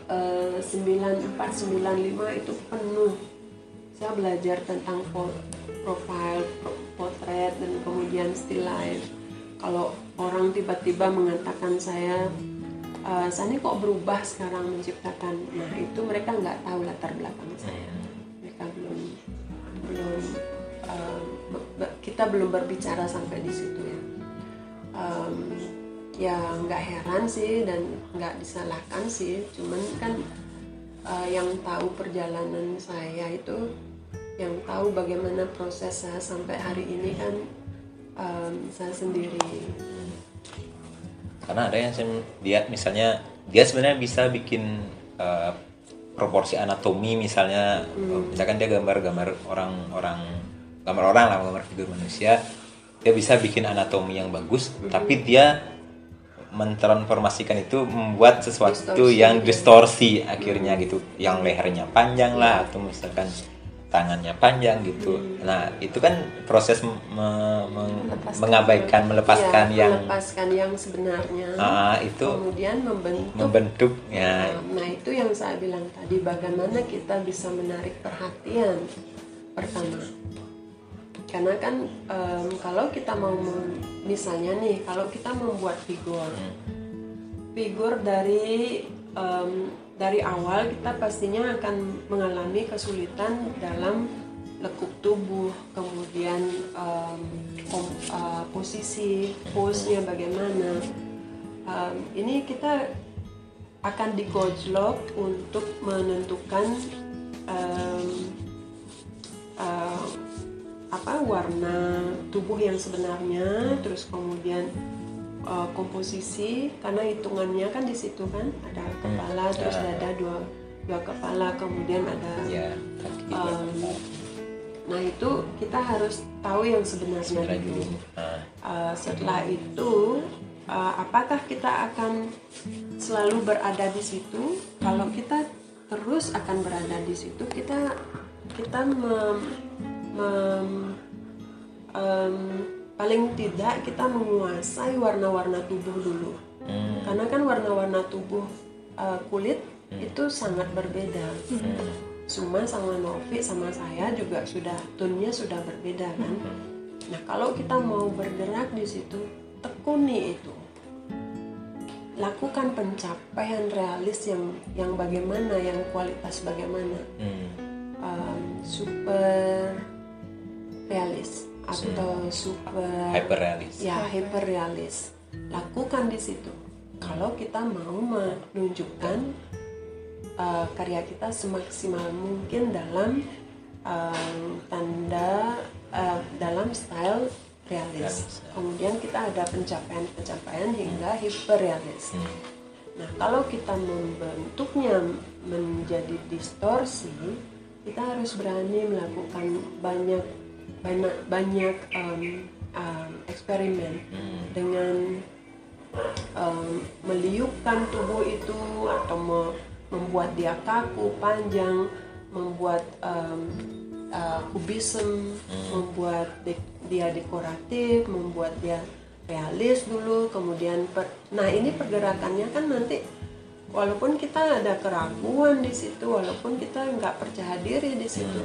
eh, 9495 itu penuh. Saya belajar tentang profile pro- potret dan kemudian still life. Kalau orang tiba-tiba mengatakan saya "Eh, saya ini kok berubah sekarang menciptakan? Nah itu mereka nggak tahu latar belakang saya. Mereka belum belum eh, be- be- kita belum berbicara sampai di situ ya. Em, ya nggak heran sih dan nggak disalahkan sih. Cuman kan eh, yang tahu perjalanan saya itu yang tahu bagaimana proses saya sampai hari ini kan em, saya sendiri. Karena ada yang lihat misalnya dia sebenarnya bisa bikin uh, proporsi anatomi misalnya misalkan dia gambar-gambar orang-orang gambar orang lah gambar figur manusia dia bisa bikin anatomi yang bagus tapi dia mentransformasikan itu membuat sesuatu Distorsi. yang distorsi akhirnya gitu. Yang lehernya panjang lah atau misalkan tangannya panjang gitu. Nah itu kan proses me- me- Melepaskan. mengabaikan melepaskan Ya, yang melepaskan yang sebenarnya. Ah, itu kemudian membentuk. membentuk ya. Nah, itu yang saya bilang tadi, bagaimana kita bisa menarik perhatian pertama. Karena kan em, kalau kita mau misalnya nih, kalau kita membuat figur, figur dari em, dari awal kita pastinya akan mengalami kesulitan dalam lekuk tubuh, kemudian em, kom- eh, posisi, pose-nya bagaimana. Em, ini kita akan digojlok untuk menentukan em, eh, apa warna tubuh yang sebenarnya, terus kemudian eh, komposisi karena hitungannya kan di situ kan ada kepala terus ya. dada dua dua kepala kemudian ada ya kaki em, nah itu kita harus tahu yang sebenarnya sebenarnya dulu. dulu. Nah, Uh, setelah itu uh, apakah kita akan selalu berada di situ? Kalau kita terus akan berada di situ kita kita mem, mem- em, paling tidak kita menguasai warna-warna tubuh dulu. Hmm, karena kan warna-warna tubuh uh, kulit itu sangat berbeda. Hmm, Suma sama Novi sama saya juga sudah tunnya sudah berbeda kan. Nah kalau kita mau bergerak di situ tekuni itu, lakukan pencapaian realis yang yang bagaimana, yang kualitas bagaimana, hmm, Um, super realis atau super hyper realis ya hyper realis lakukan di situ. Kalau kita mau menunjukkan uh, karya kita semaksimal mungkin dalam um, tanda uh, dalam style realis. Ya. kemudian kita ada pencapaian-pencapaian hingga hyper realis Hmm, Nah, kalau kita membentuknya menjadi distorsi, kita harus berani melakukan banyak banyak banyak um, um, eksperimen hmm, dengan em, meliupkan tubuh itu atau me- membuat dia kaku, panjang, membuat em, eh, kubisme, membuat de- dia dekoratif, membuat dia realis dulu, kemudian per- nah ini pergerakannya kan nanti walaupun kita ada keraguan di situ, walaupun kita nggak percaya diri di situ,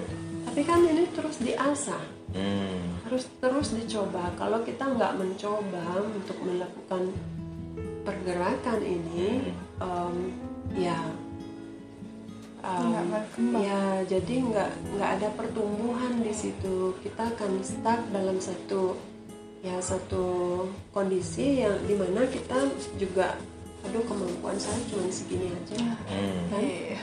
tapi kan ini terus diasah Hmm. harus terus dicoba. Kalau kita nggak mencoba untuk melakukan pergerakan ini, em, ya, em, Nggak berkembang. ya jadi nggak nggak ada pertumbuhan di situ. Kita akan stuck dalam satu ya satu kondisi yang di mana kita juga, aduh kemampuan saya cuma segini aja, Hmm. kan? Iya.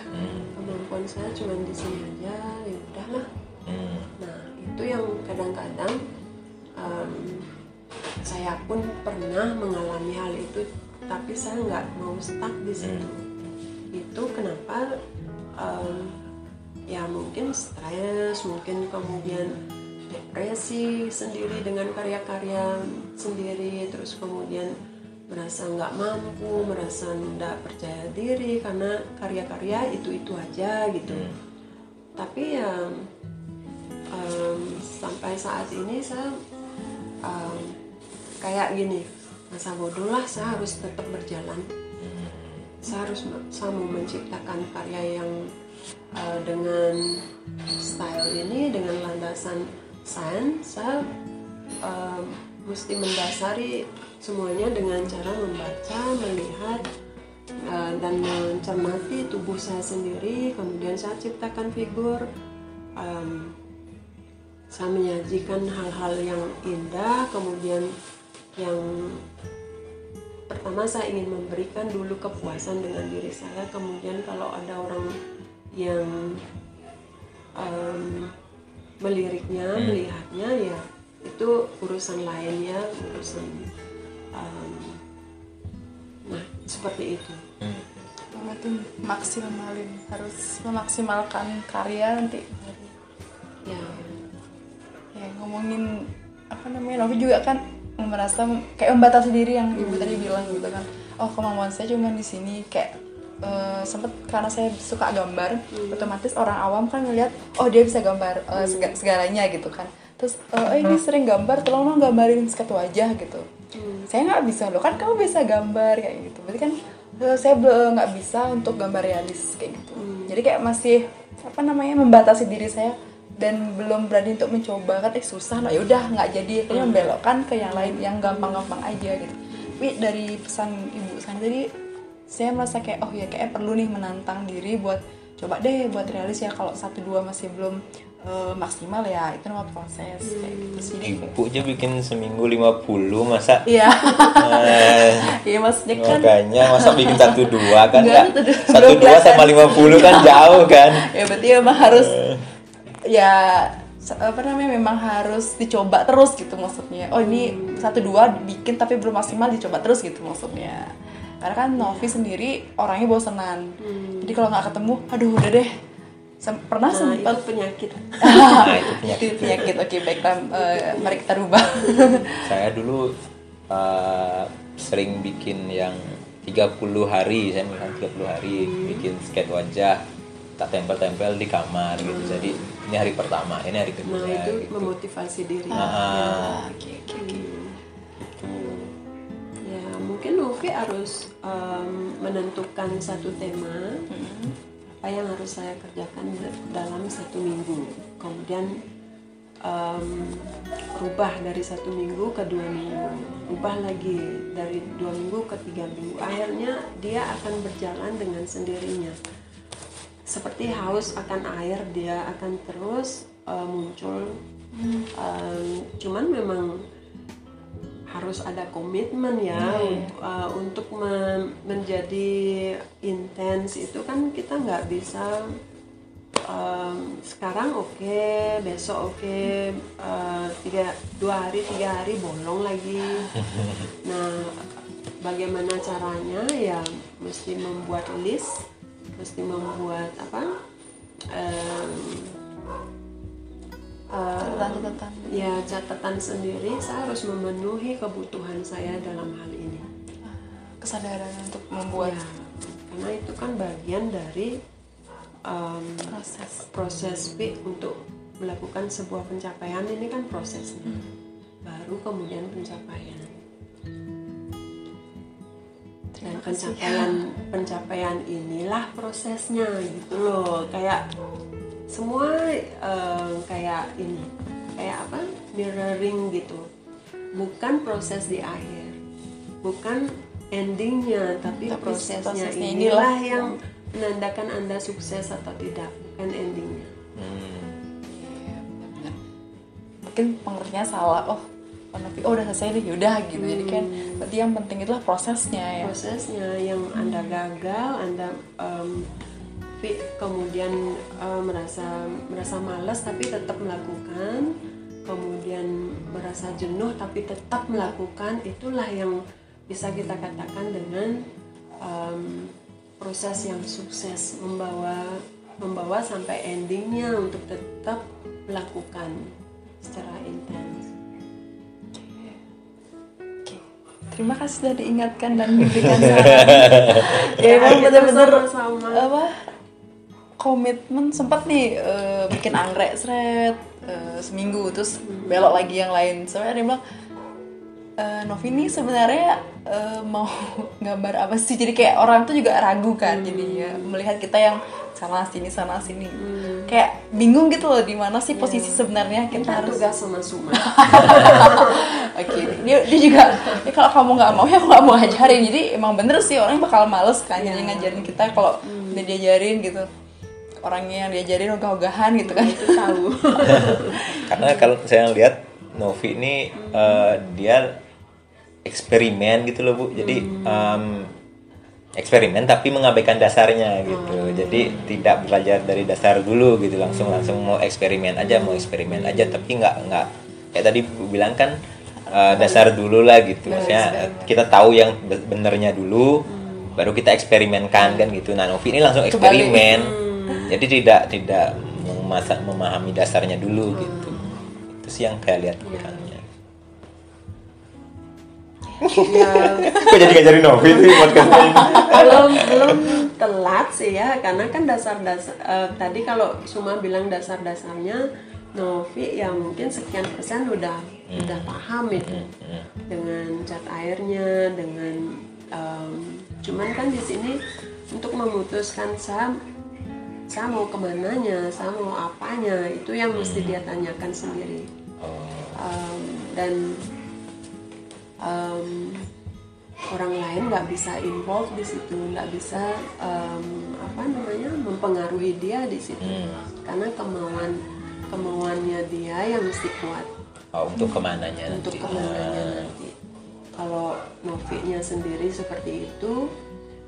Kemampuan saya cuma di sini aja, ya udahlah. Hmm. Nah, itu yang kadang-kadang em, saya pun pernah mengalami hal itu, tapi saya nggak mau stuck di situ. Itu kenapa em, ya mungkin stres, mungkin kemudian depresi sendiri dengan karya-karya sendiri, terus kemudian merasa nggak mampu, merasa nggak percaya diri karena karya-karya itu-itu aja gitu. Tapi ya em, sampai saat ini saya em, kayak gini masa bodoh lah saya harus tetap berjalan. Saya harus saya mau menciptakan karya yang eh, dengan style ini dengan landasan sains saya em, mesti mendasari semuanya dengan cara membaca melihat eh, dan mencermati tubuh saya sendiri kemudian saya ciptakan figur em, saya menyajikan hal-hal yang indah kemudian yang pertama saya ingin memberikan dulu kepuasan dengan diri saya. Kemudian kalau ada orang yang em, meliriknya melihatnya ya itu urusan lain ya urusan em, nah seperti itu. Berarti maksimalin harus memaksimalkan karya nanti. ya Ya ngomongin apa namanya Novi juga kan merasa kayak membatasi diri yang ibu tadi bilang gitu kan. Oh kemampuan saya cuma di sini kayak eh, sempet karena saya suka gambar, otomatis orang awam kan ngelihat oh dia bisa gambar eh, sega- segalanya gitu kan. Terus eh, oh ini sering gambar, tolong dong gambarin sket wajah gitu. Saya nggak bisa loh kan kamu bisa gambar kayak gitu. Berarti kan eh, saya nggak bisa untuk gambar realis kayak gitu. Jadi kayak masih apa namanya membatasi diri saya dan belum berani untuk mencoba kan eh susah lah ya udah nggak jadi. Akhirnya membelokkan ke yang lain yang gampang-gampang aja gitu. Tapi dari pesan ibu saya tadi saya merasa kayak oh ya kayak perlu nih menantang diri buat coba deh buat realis ya kalau satu dua masih belum eh, maksimal ya itu nama proses kayak gitu sih. Ibu aja bikin seminggu 50 masa? Iya. Eh, iya maksudnya kan makanya masa bikin satu dua kan Enggak, nggak? satu dua. sama 50 kan jauh kan? Ya berarti emang harus ya apa namanya memang harus dicoba terus gitu maksudnya. Oh ini satu dua bikin tapi belum maksimal dicoba terus gitu maksudnya. Karena kan Novi sendiri orangnya bosenan. Jadi kalau nggak ketemu aduh udah deh. Sem- pernah nah sempat penyakit itu penyakit. Itu penyakit. oke baiklah eh, mari kita rubah. Saya dulu uh, sering bikin yang 30 hari. Saya bilang 30 hari bikin skate wajah tak tempel-tempel di kamar gitu. Jadi ini hari pertama ini hari kedua nah itu gitu. memotivasi diri Ah, oke oke oke gitu. Ya, mungkin Novi harus em, menentukan satu tema apa yang harus saya kerjakan da- dalam satu minggu. Kemudian em, rubah dari satu minggu ke dua minggu, rubah lagi dari dua minggu ke tiga minggu. Akhirnya dia akan berjalan dengan sendirinya. Seperti haus akan air, dia akan terus eh, muncul. Em, cuman memang harus ada komitmen ya untuk, uh, untuk men- menjadi intens. Itu kan kita nggak bisa um, sekarang oke besok oke uh, tiga dua hari tiga hari bolong lagi. Nah bagaimana caranya? Ya mesti membuat list mesti membuat apa um, uh, ya catatan sendiri. Saya harus memenuhi kebutuhan saya dalam hal ini. Kesadaran untuk membuat. Ya, karena itu kan bagian dari um, proses. proses Pi untuk melakukan sebuah pencapaian. Ini kan prosesnya. Baru kemudian pencapaian dan pencapaian pencapaian inilah prosesnya gitu loh. Kayak semua eh, kayak ini kayak apa? Mirroring gitu. Bukan proses di akhir. Bukan endingnya tapi, Tapi prosesnya, prosesnya inilah inilah yang menandakan anda sukses atau tidak. Bukan endingnya. Hmm. mungkin pengertiannya salah. Oh karena oh udah selesai nih yaudah gitu. Jadi kan berarti yang penting itulah prosesnya ya. Prosesnya yang anda gagal anda fi- kemudian em, merasa merasa malas tapi tetap melakukan kemudian merasa jenuh tapi tetap melakukan itulah yang bisa kita katakan dengan em, proses yang sukses membawa membawa sampai endingnya untuk tetap melakukan secara intens terima kasih sudah diingatkan dan diberikan saran. Ya emang bener-bener sama-sama. apa komitmen. Sempat nih eh, bikin anggrek seret eh, seminggu. Terus belok lagi yang lain. Soalnya yang bilang "Eh, Novi ini sebenarnya eh, mau gambar apa sih? Jadi kayak orang tuh juga ragu kan jadi ya melihat kita yang sana sini sana sini. Kayak bingung gitu loh di mana sih posisi sebenarnya kita kita harus tugas sama Suma Oke, dia, dia juga ya kalau kamu nggak mau ya aku nggak mau ngajarin. Jadi emang bener sih orang bakal males kan jadi ngajarin kita kalau udah diajarin gitu. Orangnya yang diajarin ogah-ogahan gitu kan. itu tahu Karena kalau saya lihat Novi ini eh, dia eksperimen gitu loh bu. Jadi em, eksperimen tapi mengabaikan dasarnya gitu. Jadi tidak belajar dari dasar dulu gitu langsung langsung mau eksperimen aja mau eksperimen aja tapi nggak nggak kayak tadi bu bilang kan eh, dasar dulu lah gitu. Maksudnya kita tahu yang be- benernya dulu baru kita eksperimenkan kan gitu. Nah Novi ini langsung eksperimen. Jadi tidak tidak memasak memahami dasarnya dulu gitu. Itu sih yang saya lihat kurangnya. ya Kok jadi ngajarin Novi tuh podcast ini? belum belum telat sih ya karena kan dasar-dasar eh, tadi kalau Suma bilang dasar-dasarnya Novi ya mungkin sekian persen udah udah paham itu. Dengan cat airnya dengan em, cuman kan di sini untuk memutuskan saya saya mau ke mananya saya mau apanya itu yang mesti dia tanyakan sendiri. Em, dan em, orang lain nggak bisa involve di situ nggak bisa em, apa namanya mempengaruhi dia di situ. Karena kemauan kemauannya dia yang mesti kuat. Oh, untuk ke mananya untuk nanti? kemenangannya Ah. nanti. Kalau Novi-nya sendiri seperti itu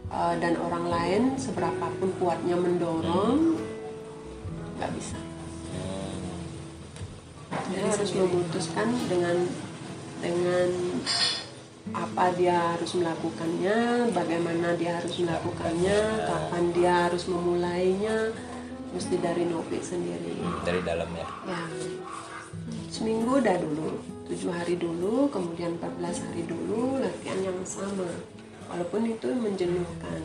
eh, dan orang lain seberapapun kuatnya mendorong nggak bisa. Dia harus memutuskan dengan dengan apa dia harus melakukannya, bagaimana dia harus melakukannya, kapan dia harus memulainya, mesti dari Novi sendiri. dari dalam ya. Ya, seminggu dah dulu, tujuh hari dulu, kemudian 14 hari dulu latihan yang sama. Walaupun itu menjenuhkan,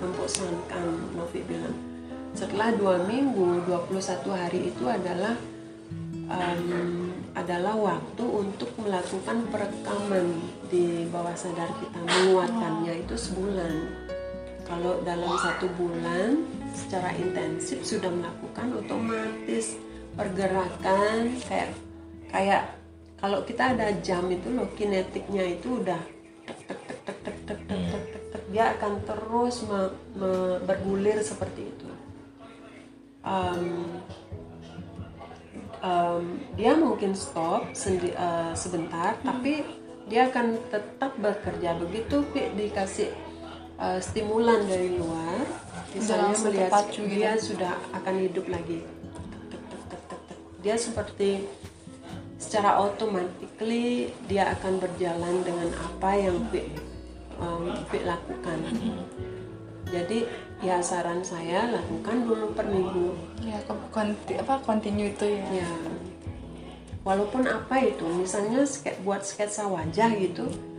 membosankan, Novi bilang. Setelah dua minggu, 21 hari itu adalah em, adalah waktu untuk melakukan perekaman di bawah sadar kita menguatkannya itu sebulan kalau dalam satu bulan secara intensif sudah melakukan otomatis pergerakan kayak kayak kalau kita ada jam itu loh kinetiknya itu udah tek tek tek tek tek tek tek tek tek, tek. dia akan terus me- me- bergulir seperti itu. Em, em, dia mungkin stop sendi- eh, sebentar tapi dia akan tetap bekerja. Begitu dikasih eh, stimulan dari luar misalnya melihat terpacu gitu. dia sudah akan hidup lagi. Dia seperti secara automatically dia akan berjalan dengan apa yang Pi, em, Pi lakukan. Jadi ya saran saya lakukan dulu per minggu. Ya kon- konti, apa continue itu ya. Ya. Walaupun apa itu misalnya buat sketsa wajah gitu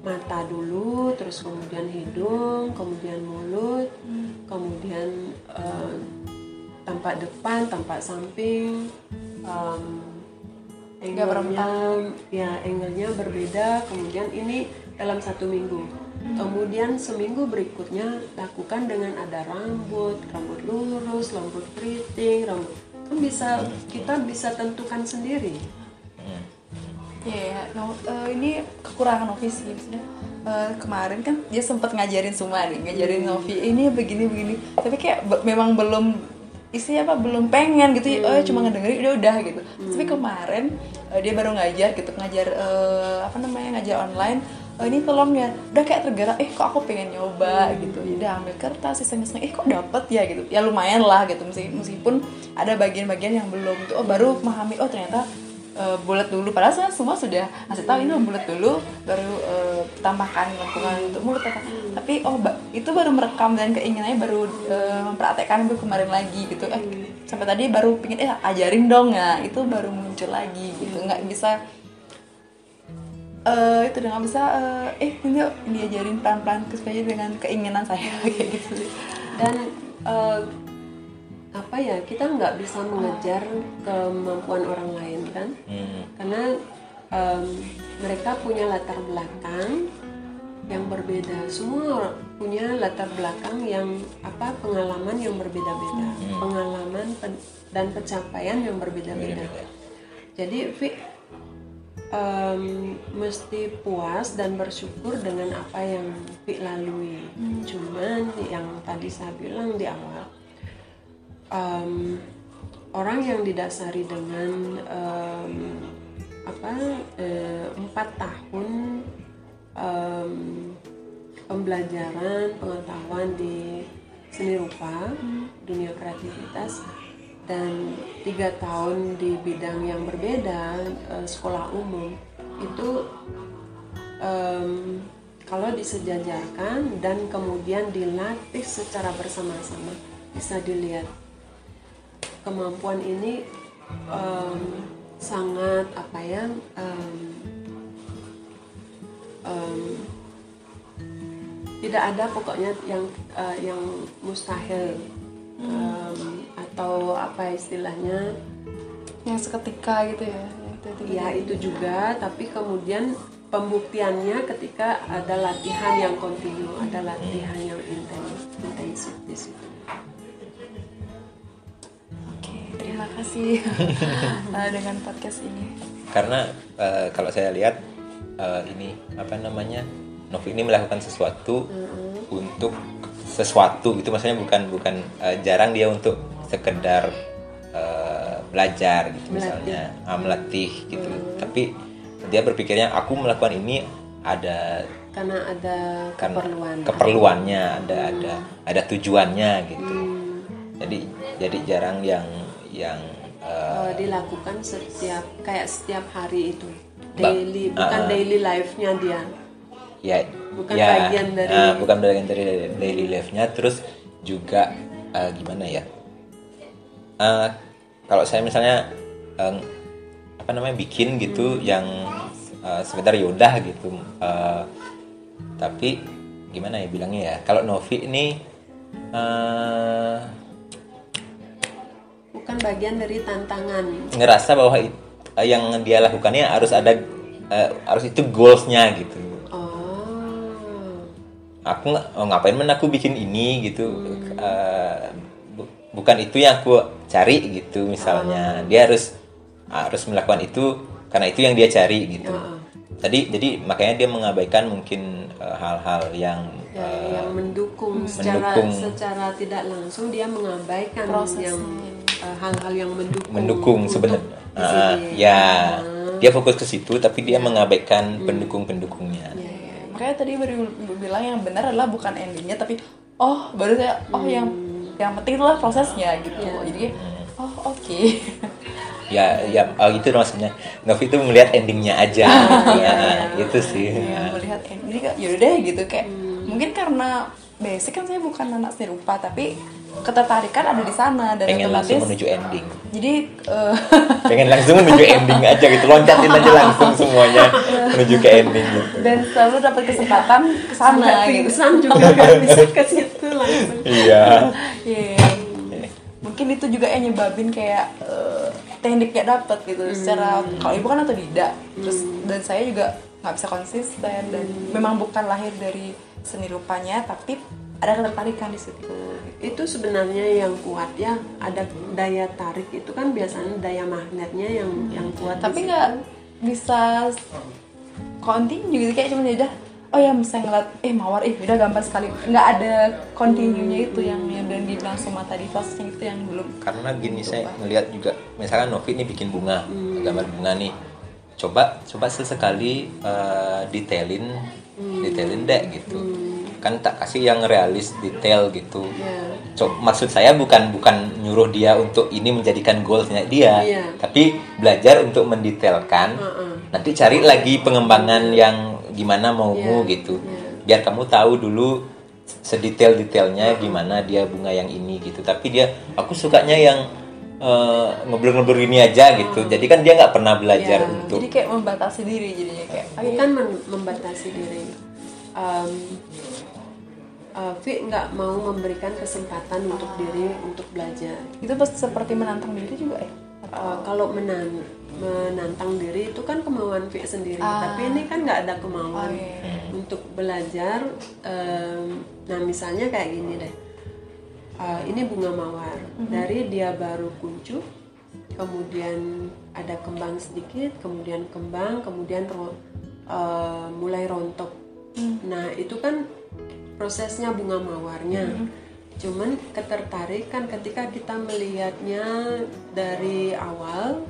mata dulu, terus kemudian hidung, kemudian mulut, kemudian eh, tampak depan, tampak samping, em, Nggak angle-nya, ya angle-nya berbeda. Kemudian ini dalam satu minggu. Kemudian seminggu berikutnya lakukan dengan ada rambut, rambut lurus, rambut keriting, rambut kan bisa kita bisa tentukan sendiri. Iya, ya. No, eh, ini kekurangan Novi sih maksudnya. eh, kemarin kan dia sempat ngajarin semua nih, ngajarin Novi ini begini begini. Tapi kayak be- memang belum isinya apa belum pengen gitu ya, oh, cuma ngedengerin udah udah gitu. Tapi kemarin eh, dia baru ngajar gitu, ngajar eh, apa namanya ngajar online. "Eh, ini tolong ya, udah kayak tergerak, eh kok aku pengen nyoba gitu. Ya udah ambil kertas, iseng, eh kok dapet ya gitu. Ya lumayan lah gitu, meskipun ada bagian-bagian yang belum tuh, oh baru memahami, oh ternyata eh, bulat dulu. Padahal saya semua sudah ngasih tahu ini bulat dulu baru eh, tambahkan lengkungan untuk mulut apa. tapi oh ba- itu baru merekam dan keinginannya baru eh, mempraktekkan baru kemarin lagi gitu. Eh sampai tadi baru pingin eh ajarin dong ya. Itu baru muncul lagi gitu. Nggak bisa eh itu nggak bisa eh eh ini diajarin pelan-pelan sesuai dengan keinginan saya kayak gitu dan eh, apa ya kita nggak bisa mengejar kemampuan orang lain kan? Hmm. karena em, mereka punya latar belakang yang berbeda. Semua punya latar belakang yang apa pengalaman yang berbeda-beda. Pengalaman pen- dan pencapaian yang berbeda-beda. Jadi Vi em, mesti puas dan bersyukur dengan apa yang Vi lalui. Cuman yang tadi saya bilang di awal em, orang yang didasari dengan em, apa eh, empat tahun em, pembelajaran pengetahuan di seni rupa dunia kreativitas dan tiga tahun di bidang yang berbeda eh, sekolah umum itu em, kalau disejajarkan dan kemudian dilatih secara bersama-sama bisa dilihat kemampuan ini em, sangat apa ya em, em, tidak ada pokoknya yang eh, yang mustahil em, atau apa istilahnya yang seketika gitu ya tiba-tiba ya itu juga tapi kemudian pembuktiannya ketika ada latihan yang kontinu ada latihan yang intens intensif di situ kasih eh, dengan podcast ini. karena eh, kalau saya lihat eh, ini apa namanya Novi ini melakukan sesuatu untuk sesuatu itu maksudnya bukan bukan eh, jarang dia untuk sekedar eh, belajar gitu misalnya. Ah, melatih gitu. Tapi dia berpikirnya aku melakukan ini ada karena ada kan keperluan. keperluannya ada ada ada tujuannya gitu. Hmm, jadi jadi jarang yang yang eh, dilakukan setiap kayak setiap hari itu. Daily bukan ah. daily life-nya dia. Ya Bukan ya, bagian dari- ah, bukan bagian dari daily life-nya. Terus juga eh, gimana ya? Eh, kalau saya misalnya eh, apa namanya bikin gitu Hmm. yang eh, sekedar yaudah gitu Eh, tapi gimana ya bilangnya ya? Kalau Novi ini eh, bukan bagian dari tantangan. Ngerasa bahwa it- eh, yang dia lakukannya harus ada eh, harus itu goalsnya gitu. Oh. Aku oh, ngapain men aku bikin ini gitu? Eh, bu- bukan itu yang aku cari gitu misalnya. Dia harus harus melakukan itu karena itu yang dia cari gitu. Tadi jadi makanya dia mengabaikan mungkin hal-hal yang ya, eh, yang mendukung secara mendukung. secara tidak langsung dia mengabaikan Prosesnya. yang eh, hal-hal yang mendukung mendukung sebenarnya. sini. ya. Ah. dia fokus ke situ tapi dia mengabaikan pendukung-pendukungnya. Ya, ya. Makanya tadi baru bilang yang benar adalah bukan endingnya tapi oh baru saya oh yang yang penting itulah prosesnya gitu. Jadi oh oke. ya ya oh, itu maksudnya. Novi itu melihat endingnya aja. Ya, itu sih. Ya, melihat ending yaudah deh gitu. Kayak mungkin karena basic kan saya bukan anak seni rupa tapi ketertarikan ada di sana dan pengen langsung otomatis menuju ending. Jadi eh, pengen langsung menuju ending aja gitu loncatin aja langsung semuanya menuju ke ending gitu. Dan selalu dapat kesempatan ke sana gitu. juga. Bisa ke situ langsung. Iya. Iya. Mungkin itu juga yang nyebabin kayak eh, tekniknya dapet gitu secara kalau ibu kan otodidak terus dan saya juga nggak bisa konsisten dan memang bukan lahir dari seni rupanya tapi ada ketertarikan di situ. Itu sebenarnya yang kuat. Ya ada daya tarik itu kan biasanya daya magnetnya yang yang kuat Tapi nggak bisa continue gitu kayak cuma udah oh ya misalnya ngeliat eh mawar eh udah gambar sekali. Nggak ada continue-nya itu yang yang dan dibilang sama tadi prosesnya itu yang belum. Karena gini saya ngelihat juga misalkan Novi ini bikin bunga gambar bunga nih. Coba coba sesekali eh, detailin detailin deh gitu kan tak kasih yang realis detail gitu. Ya. Co- maksud saya bukan bukan nyuruh dia untuk ini menjadikan goalsnya dia Iya. tapi belajar untuk mendetailkan. Heeh. nanti cari lagi pengembangan yang gimana maumu Iya, gitu. Iya. biar kamu tahu dulu sedetail detailnya gimana dia bunga yang ini gitu. Tapi dia aku sukanya yang eh, ngeblur-ngeblur ini aja gitu. Jadi kan dia nggak pernah belajar Iya, untuk jadi kayak membatasi diri jadinya kayak. "Ah, bukan men- membatasi diri. Um, uh, Vi nggak mau memberikan kesempatan untuk diri untuk belajar itu pas seperti menantang diri juga ya Uh, kalau menan- menantang diri itu kan kemauan Vi sendiri Ah. tapi ini kan nggak ada kemauan Oh, iya. untuk belajar um, nah misalnya kayak gini deh Uh, ini bunga mawar Mhm. dari dia baru kuncup kemudian ada kembang sedikit kemudian kembang kemudian ro- uh, mulai rontok Hmm. nah itu kan prosesnya bunga mawarnya. Cuman ketertarikan ketika kita melihatnya dari awal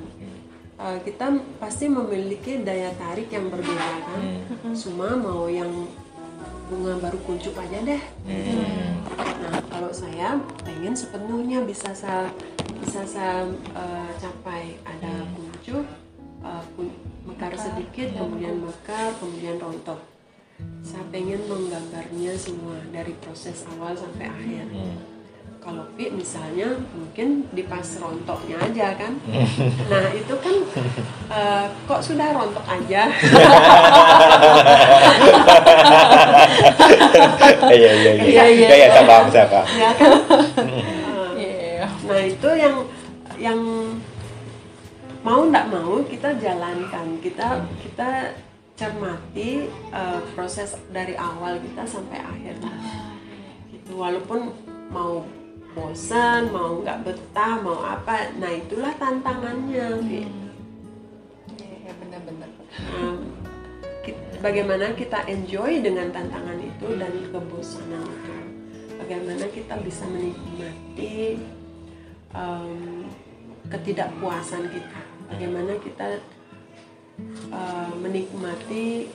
uh, kita pasti memiliki daya tarik yang berbeda kan? Cuma mau yang bunga baru kuncup aja deh. Nah kalau saya pengen sepenuhnya bisa saya bisa saya uh, capai. Ada kuncup uh, kun- mekar sedikit kemudian mekar kemudian rontok saya pengen menggambarnya semua dari proses awal sampai akhir. Kalau Vi misalnya mungkin di pas rontoknya aja kan. Nah itu kan uh, kok sudah rontok aja? Iya iya iya. Iya, iya. iya iya saya paham saya paham. Ya kan? Iya. Nah itu yang yang mau nggak mau kita jalankan, kita kita cermati uh, proses dari awal kita sampai akhir. Gitu. Walaupun mau bosan, mau nggak betah, mau apa, nah itulah tantangannya. Iya, benar-benar. Um, bagaimana kita enjoy dengan tantangan itu dan kebosanan itu bagaimana kita bisa menikmati um, ketidakpuasan kita bagaimana kita uh, menikmati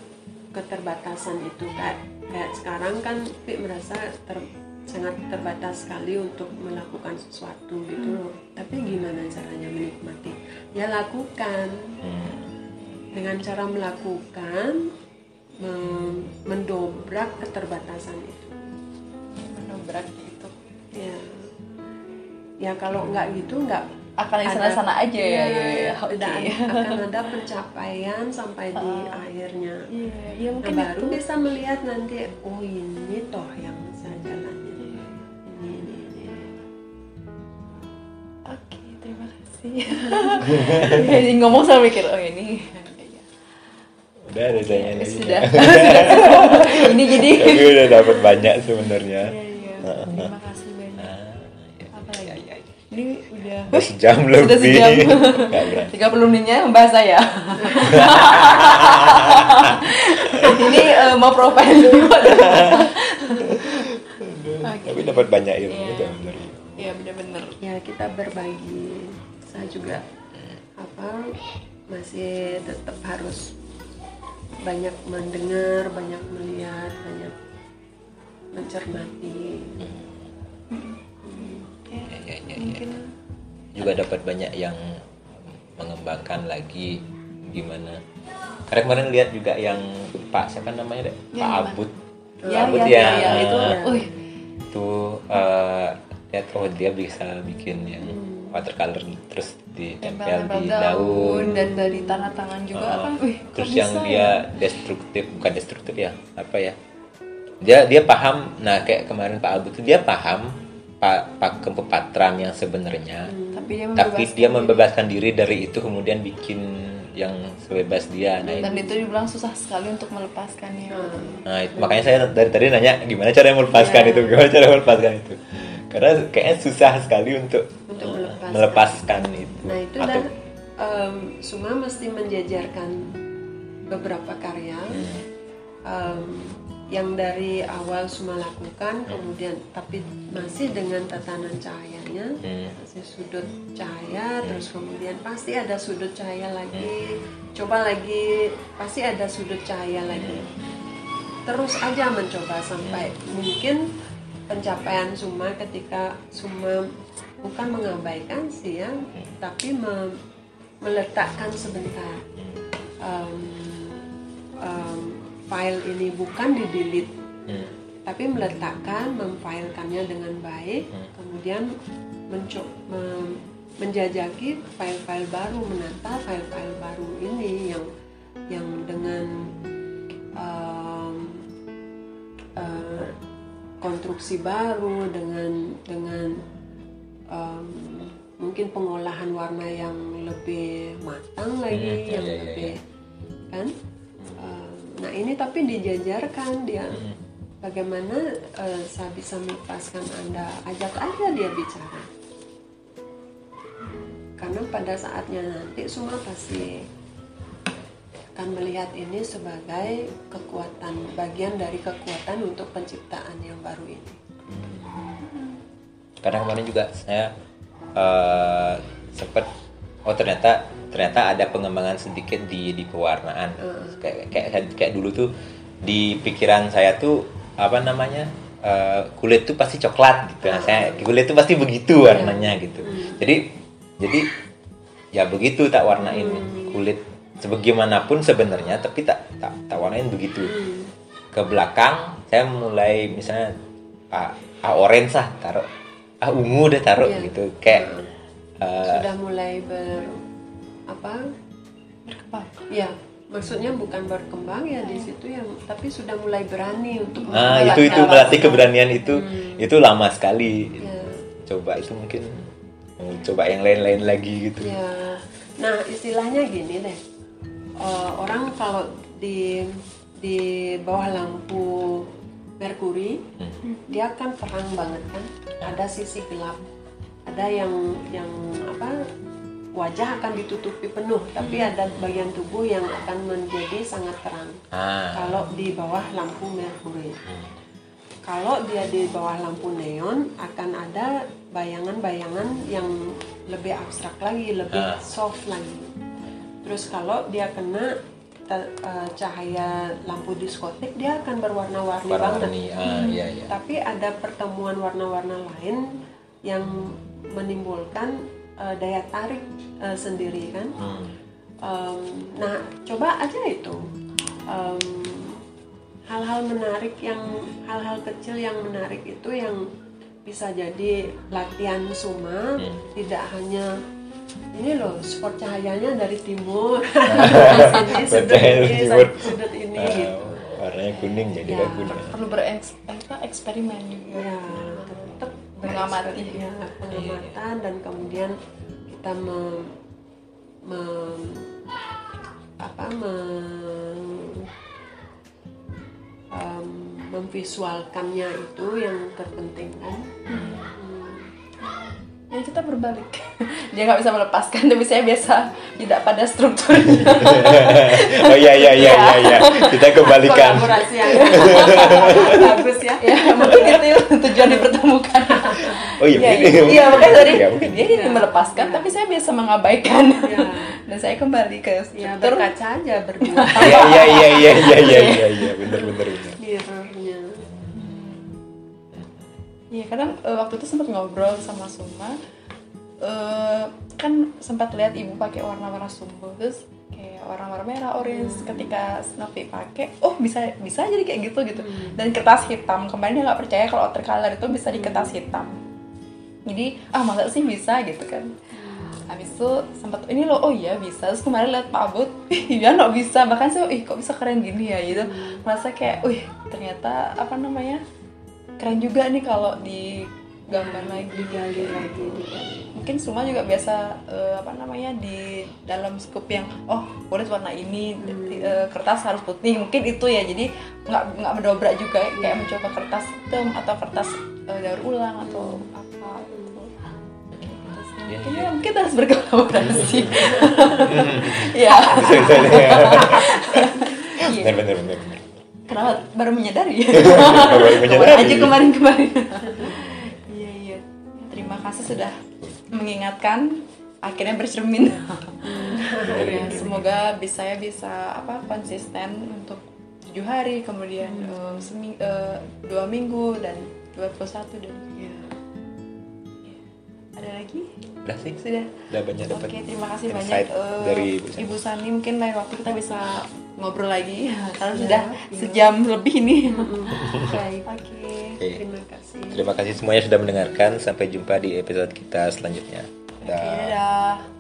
keterbatasan itu. Kayak kayak sekarang kan Pi merasa ter- sangat terbatas sekali untuk melakukan sesuatu gitu loh. Tapi gimana caranya menikmati? Ya lakukan. Dengan cara melakukan mendobrak keterbatasan itu. Menobrak gitu. ya. Ya kalau nggak gitu nggak Akan di sana-sana aja ya. Iya, Iya, iya. Oke. tidak akan ada pencapaian sampai di akhirnya Iya, iya nah, mungkin baru itu. bisa melihat nanti oh ini toh yang saya jalannya ini ini, ini. Oke, terima kasih. Jadi ngomong saya mikir, oh ini. Iya. udah ada tanya Ya, lagi sudah. Ini jadi. tapi udah dapat banyak sebenarnya Iya, iya. Terima kasih banyak. Iya, Apa iya, lagi? iya, iya. Ini udah udah sejam lebih Sudah sejam. Berani. 30 menitnya membahas saya. ini eh, mau profil dulu. tapi dapat banyak ilmu Iya. kan dari Iya bener-bener. ya kita berbagi saya juga apa masih tetap harus banyak mendengar banyak melihat banyak mencermati Ya, juga dapat banyak yang mengembangkan lagi gimana. Karena kemarin lihat juga yang Pak siapa namanya deh Yang Pak mana? Abud. Ya, Abud ya, ya, ya, itu, Ya. Wih, itu eh, lihat oh dia bisa bikin yang watercolor terus ditempel tempel di daun daun dan dari tangan tangan juga Ah, kan? Wih terus bisa yang ya? dia destruktif bukan destruktif ya apa ya? Dia dia paham. Nah kayak kemarin Pak Abu tuh dia paham pak pak kepatran yang sebenarnya. Tapi dia tapi membebaskan dia diri. membebaskan diri dari itu kemudian bikin yang sebebas dia. Nah dan itu, dibilang susah sekali untuk melepaskannya. Nah, itu- makanya saya dari tadi nanya gimana cara melepaskan Iya. itu? Gimana cara melepaskan itu? Karena kayaknya susah sekali untuk Untuk melepaskan. melepaskan itu. Nah itu Atau- dan em, Suma mesti menjajarkan beberapa karya. Em, yang dari awal Suma lakukan, kemudian tapi masih dengan tatanan cahayanya, Hmm. masih sudut cahaya, terus kemudian pasti ada sudut cahaya lagi, coba lagi pasti ada sudut cahaya lagi. Terus aja mencoba sampai mungkin pencapaian Suma ketika Suma bukan mengabaikan sih ya, tapi me- meletakkan sebentar. Em, em, file ini bukan di delete, Hmm. tapi meletakkan, memfilekannya dengan baik, kemudian menco- mem- menjajaki file-file baru, menata file-file baru ini yang yang dengan em, eh, konstruksi baru dengan dengan em, mungkin pengolahan warna yang lebih matang lagi Hmm, yang iya, iya, lebih kan? Em, nah ini tapi dijajarkan dia. Bagaimana eh, saya bisa melepaskan anda ajak aja dia bicara. Karena pada saatnya nanti semua pasti akan melihat ini sebagai kekuatan bagian dari kekuatan untuk penciptaan yang baru ini. karena kemarin juga saya eh, sempat oh ternyata ternyata ada pengembangan sedikit di di pewarnaan. Kayak, kayak kayak dulu tuh di pikiran saya tuh apa namanya eh, kulit tuh pasti coklat gitu. Nah, saya kulit tuh pasti begitu warnanya gitu. Jadi jadi ya begitu tak warnain kulit sebagaimanapun sebenarnya tapi tak tak tak warnain begitu. Ke belakang saya mulai misalnya ah, ah orange lah taruh. Ah ungu deh taruh Iya. gitu. Kayak eh, Sudah mulai ber apa? berkembang. Ya, maksudnya bukan berkembang ya di situ yang tapi sudah mulai berani untuk nah itu itu melatih keberanian itu. Itu lama sekali. Ya. coba itu mungkin coba yang lain-lain lagi gitu. Ya, nah istilahnya gini deh, Eh, orang kalau di di bawah lampu merkuri, dia kan terang banget kan, ada sisi gelap, ada yang yang apa wajah akan ditutupi penuh, tapi ada bagian tubuh yang akan menjadi sangat terang. ah Kalau di bawah lampu merkuri. Kalau dia di bawah lampu neon akan ada bayangan-bayangan yang lebih abstrak lagi, lebih Ah. soft lagi. Terus kalau dia kena te- eh, cahaya lampu diskotik dia akan berwarna-warni banget. ah iya iya Tapi ada pertemuan warna-warna lain yang menimbulkan eh, daya tarik eh, sendiri kan. Hmm. Em, nah, coba aja itu Em, hal-hal menarik yang hal-hal kecil yang menarik itu yang bisa jadi latihan suma, Hmm. tidak hanya ini loh spot cahayanya dari timur, sini sudut ini, timur. sudut ini Ah, gitu. warnanya kuning jadi Ya. bagus perlu bereksperimen juga Ya, Mengamati. ya, pengamatan dan kemudian kita mem, mem- apa mem- em, memvisualkannya itu yang terpenting kan. ya kita berbalik. Dia nggak bisa melepaskan tapi saya biasa tidak pada strukturnya. Oh iya iya iya iya iya. Kita kembalikan Kolaborasi yang bagus ya. ya mungkin itu tujuan dipertemukan oh iya, iya, iya, iya makanya tadi iya, dia ingin melepaskan, tapi saya biasa mengabaikan. Iya. Dan saya kembali ke iya, struktur. ya, kaca aja berdua. Iya iya iya iya iya iya iya iya, iya benar benar benar. Iya, Iya. Kadang uh, waktu itu sempat ngobrol sama Suma, uh, kan sempat lihat ibu pakai warna-warna sumbu terus kayak warna-warna merah orange. Hmm. ketika Novi pakai oh bisa bisa jadi kayak gitu gitu. Hmm. dan kertas hitam kemarin dia nggak percaya kalau watercolor itu bisa di hmm. kertas hitam jadi ah masa sih bisa? gitu kan. Habis itu sempat ini loh oh iya bisa. Terus kemarin lihat Pak Abud ya nggak bisa. Bahkan sih ih kok bisa keren gini ya? Gitu. Merasa kayak wih ternyata apa namanya keren juga nih kalau di gambar lagi. Digali lagi mungkin semua juga biasa eh, apa namanya di dalam skup yang oh kulit warna ini eh, kertas harus putih. Mungkin itu ya. Jadi nggak nggak mendobrak juga kayak mencoba kertas hitam atau kertas eh, daur ulang atau apa Iya, mungkin iya. ya mungkin harus berkolaborasi ya. Iya. benar benar benar kenapa baru menyadari Baru menyadari. aja kemarin kemarin iya iya terima kasih sudah mengingatkan akhirnya bercermin ya, semoga bisa ya bisa apa konsisten untuk tujuh hari kemudian eh, semi- eh, dua minggu dan 21 dan ya. Ya. Ada lagi Udah sih. sudah Udah banyak dapat Oke, terima kasih banyak eh, dari Ibu Sani. Ibu Sani. Mungkin lain waktu kita bisa ngobrol lagi karena Ya, sudah ya. sejam lebih nih. Baik. Oke. Oke. Terima kasih. Terima kasih semuanya sudah mendengarkan. Sampai jumpa di episode kita selanjutnya. Dah. dadah.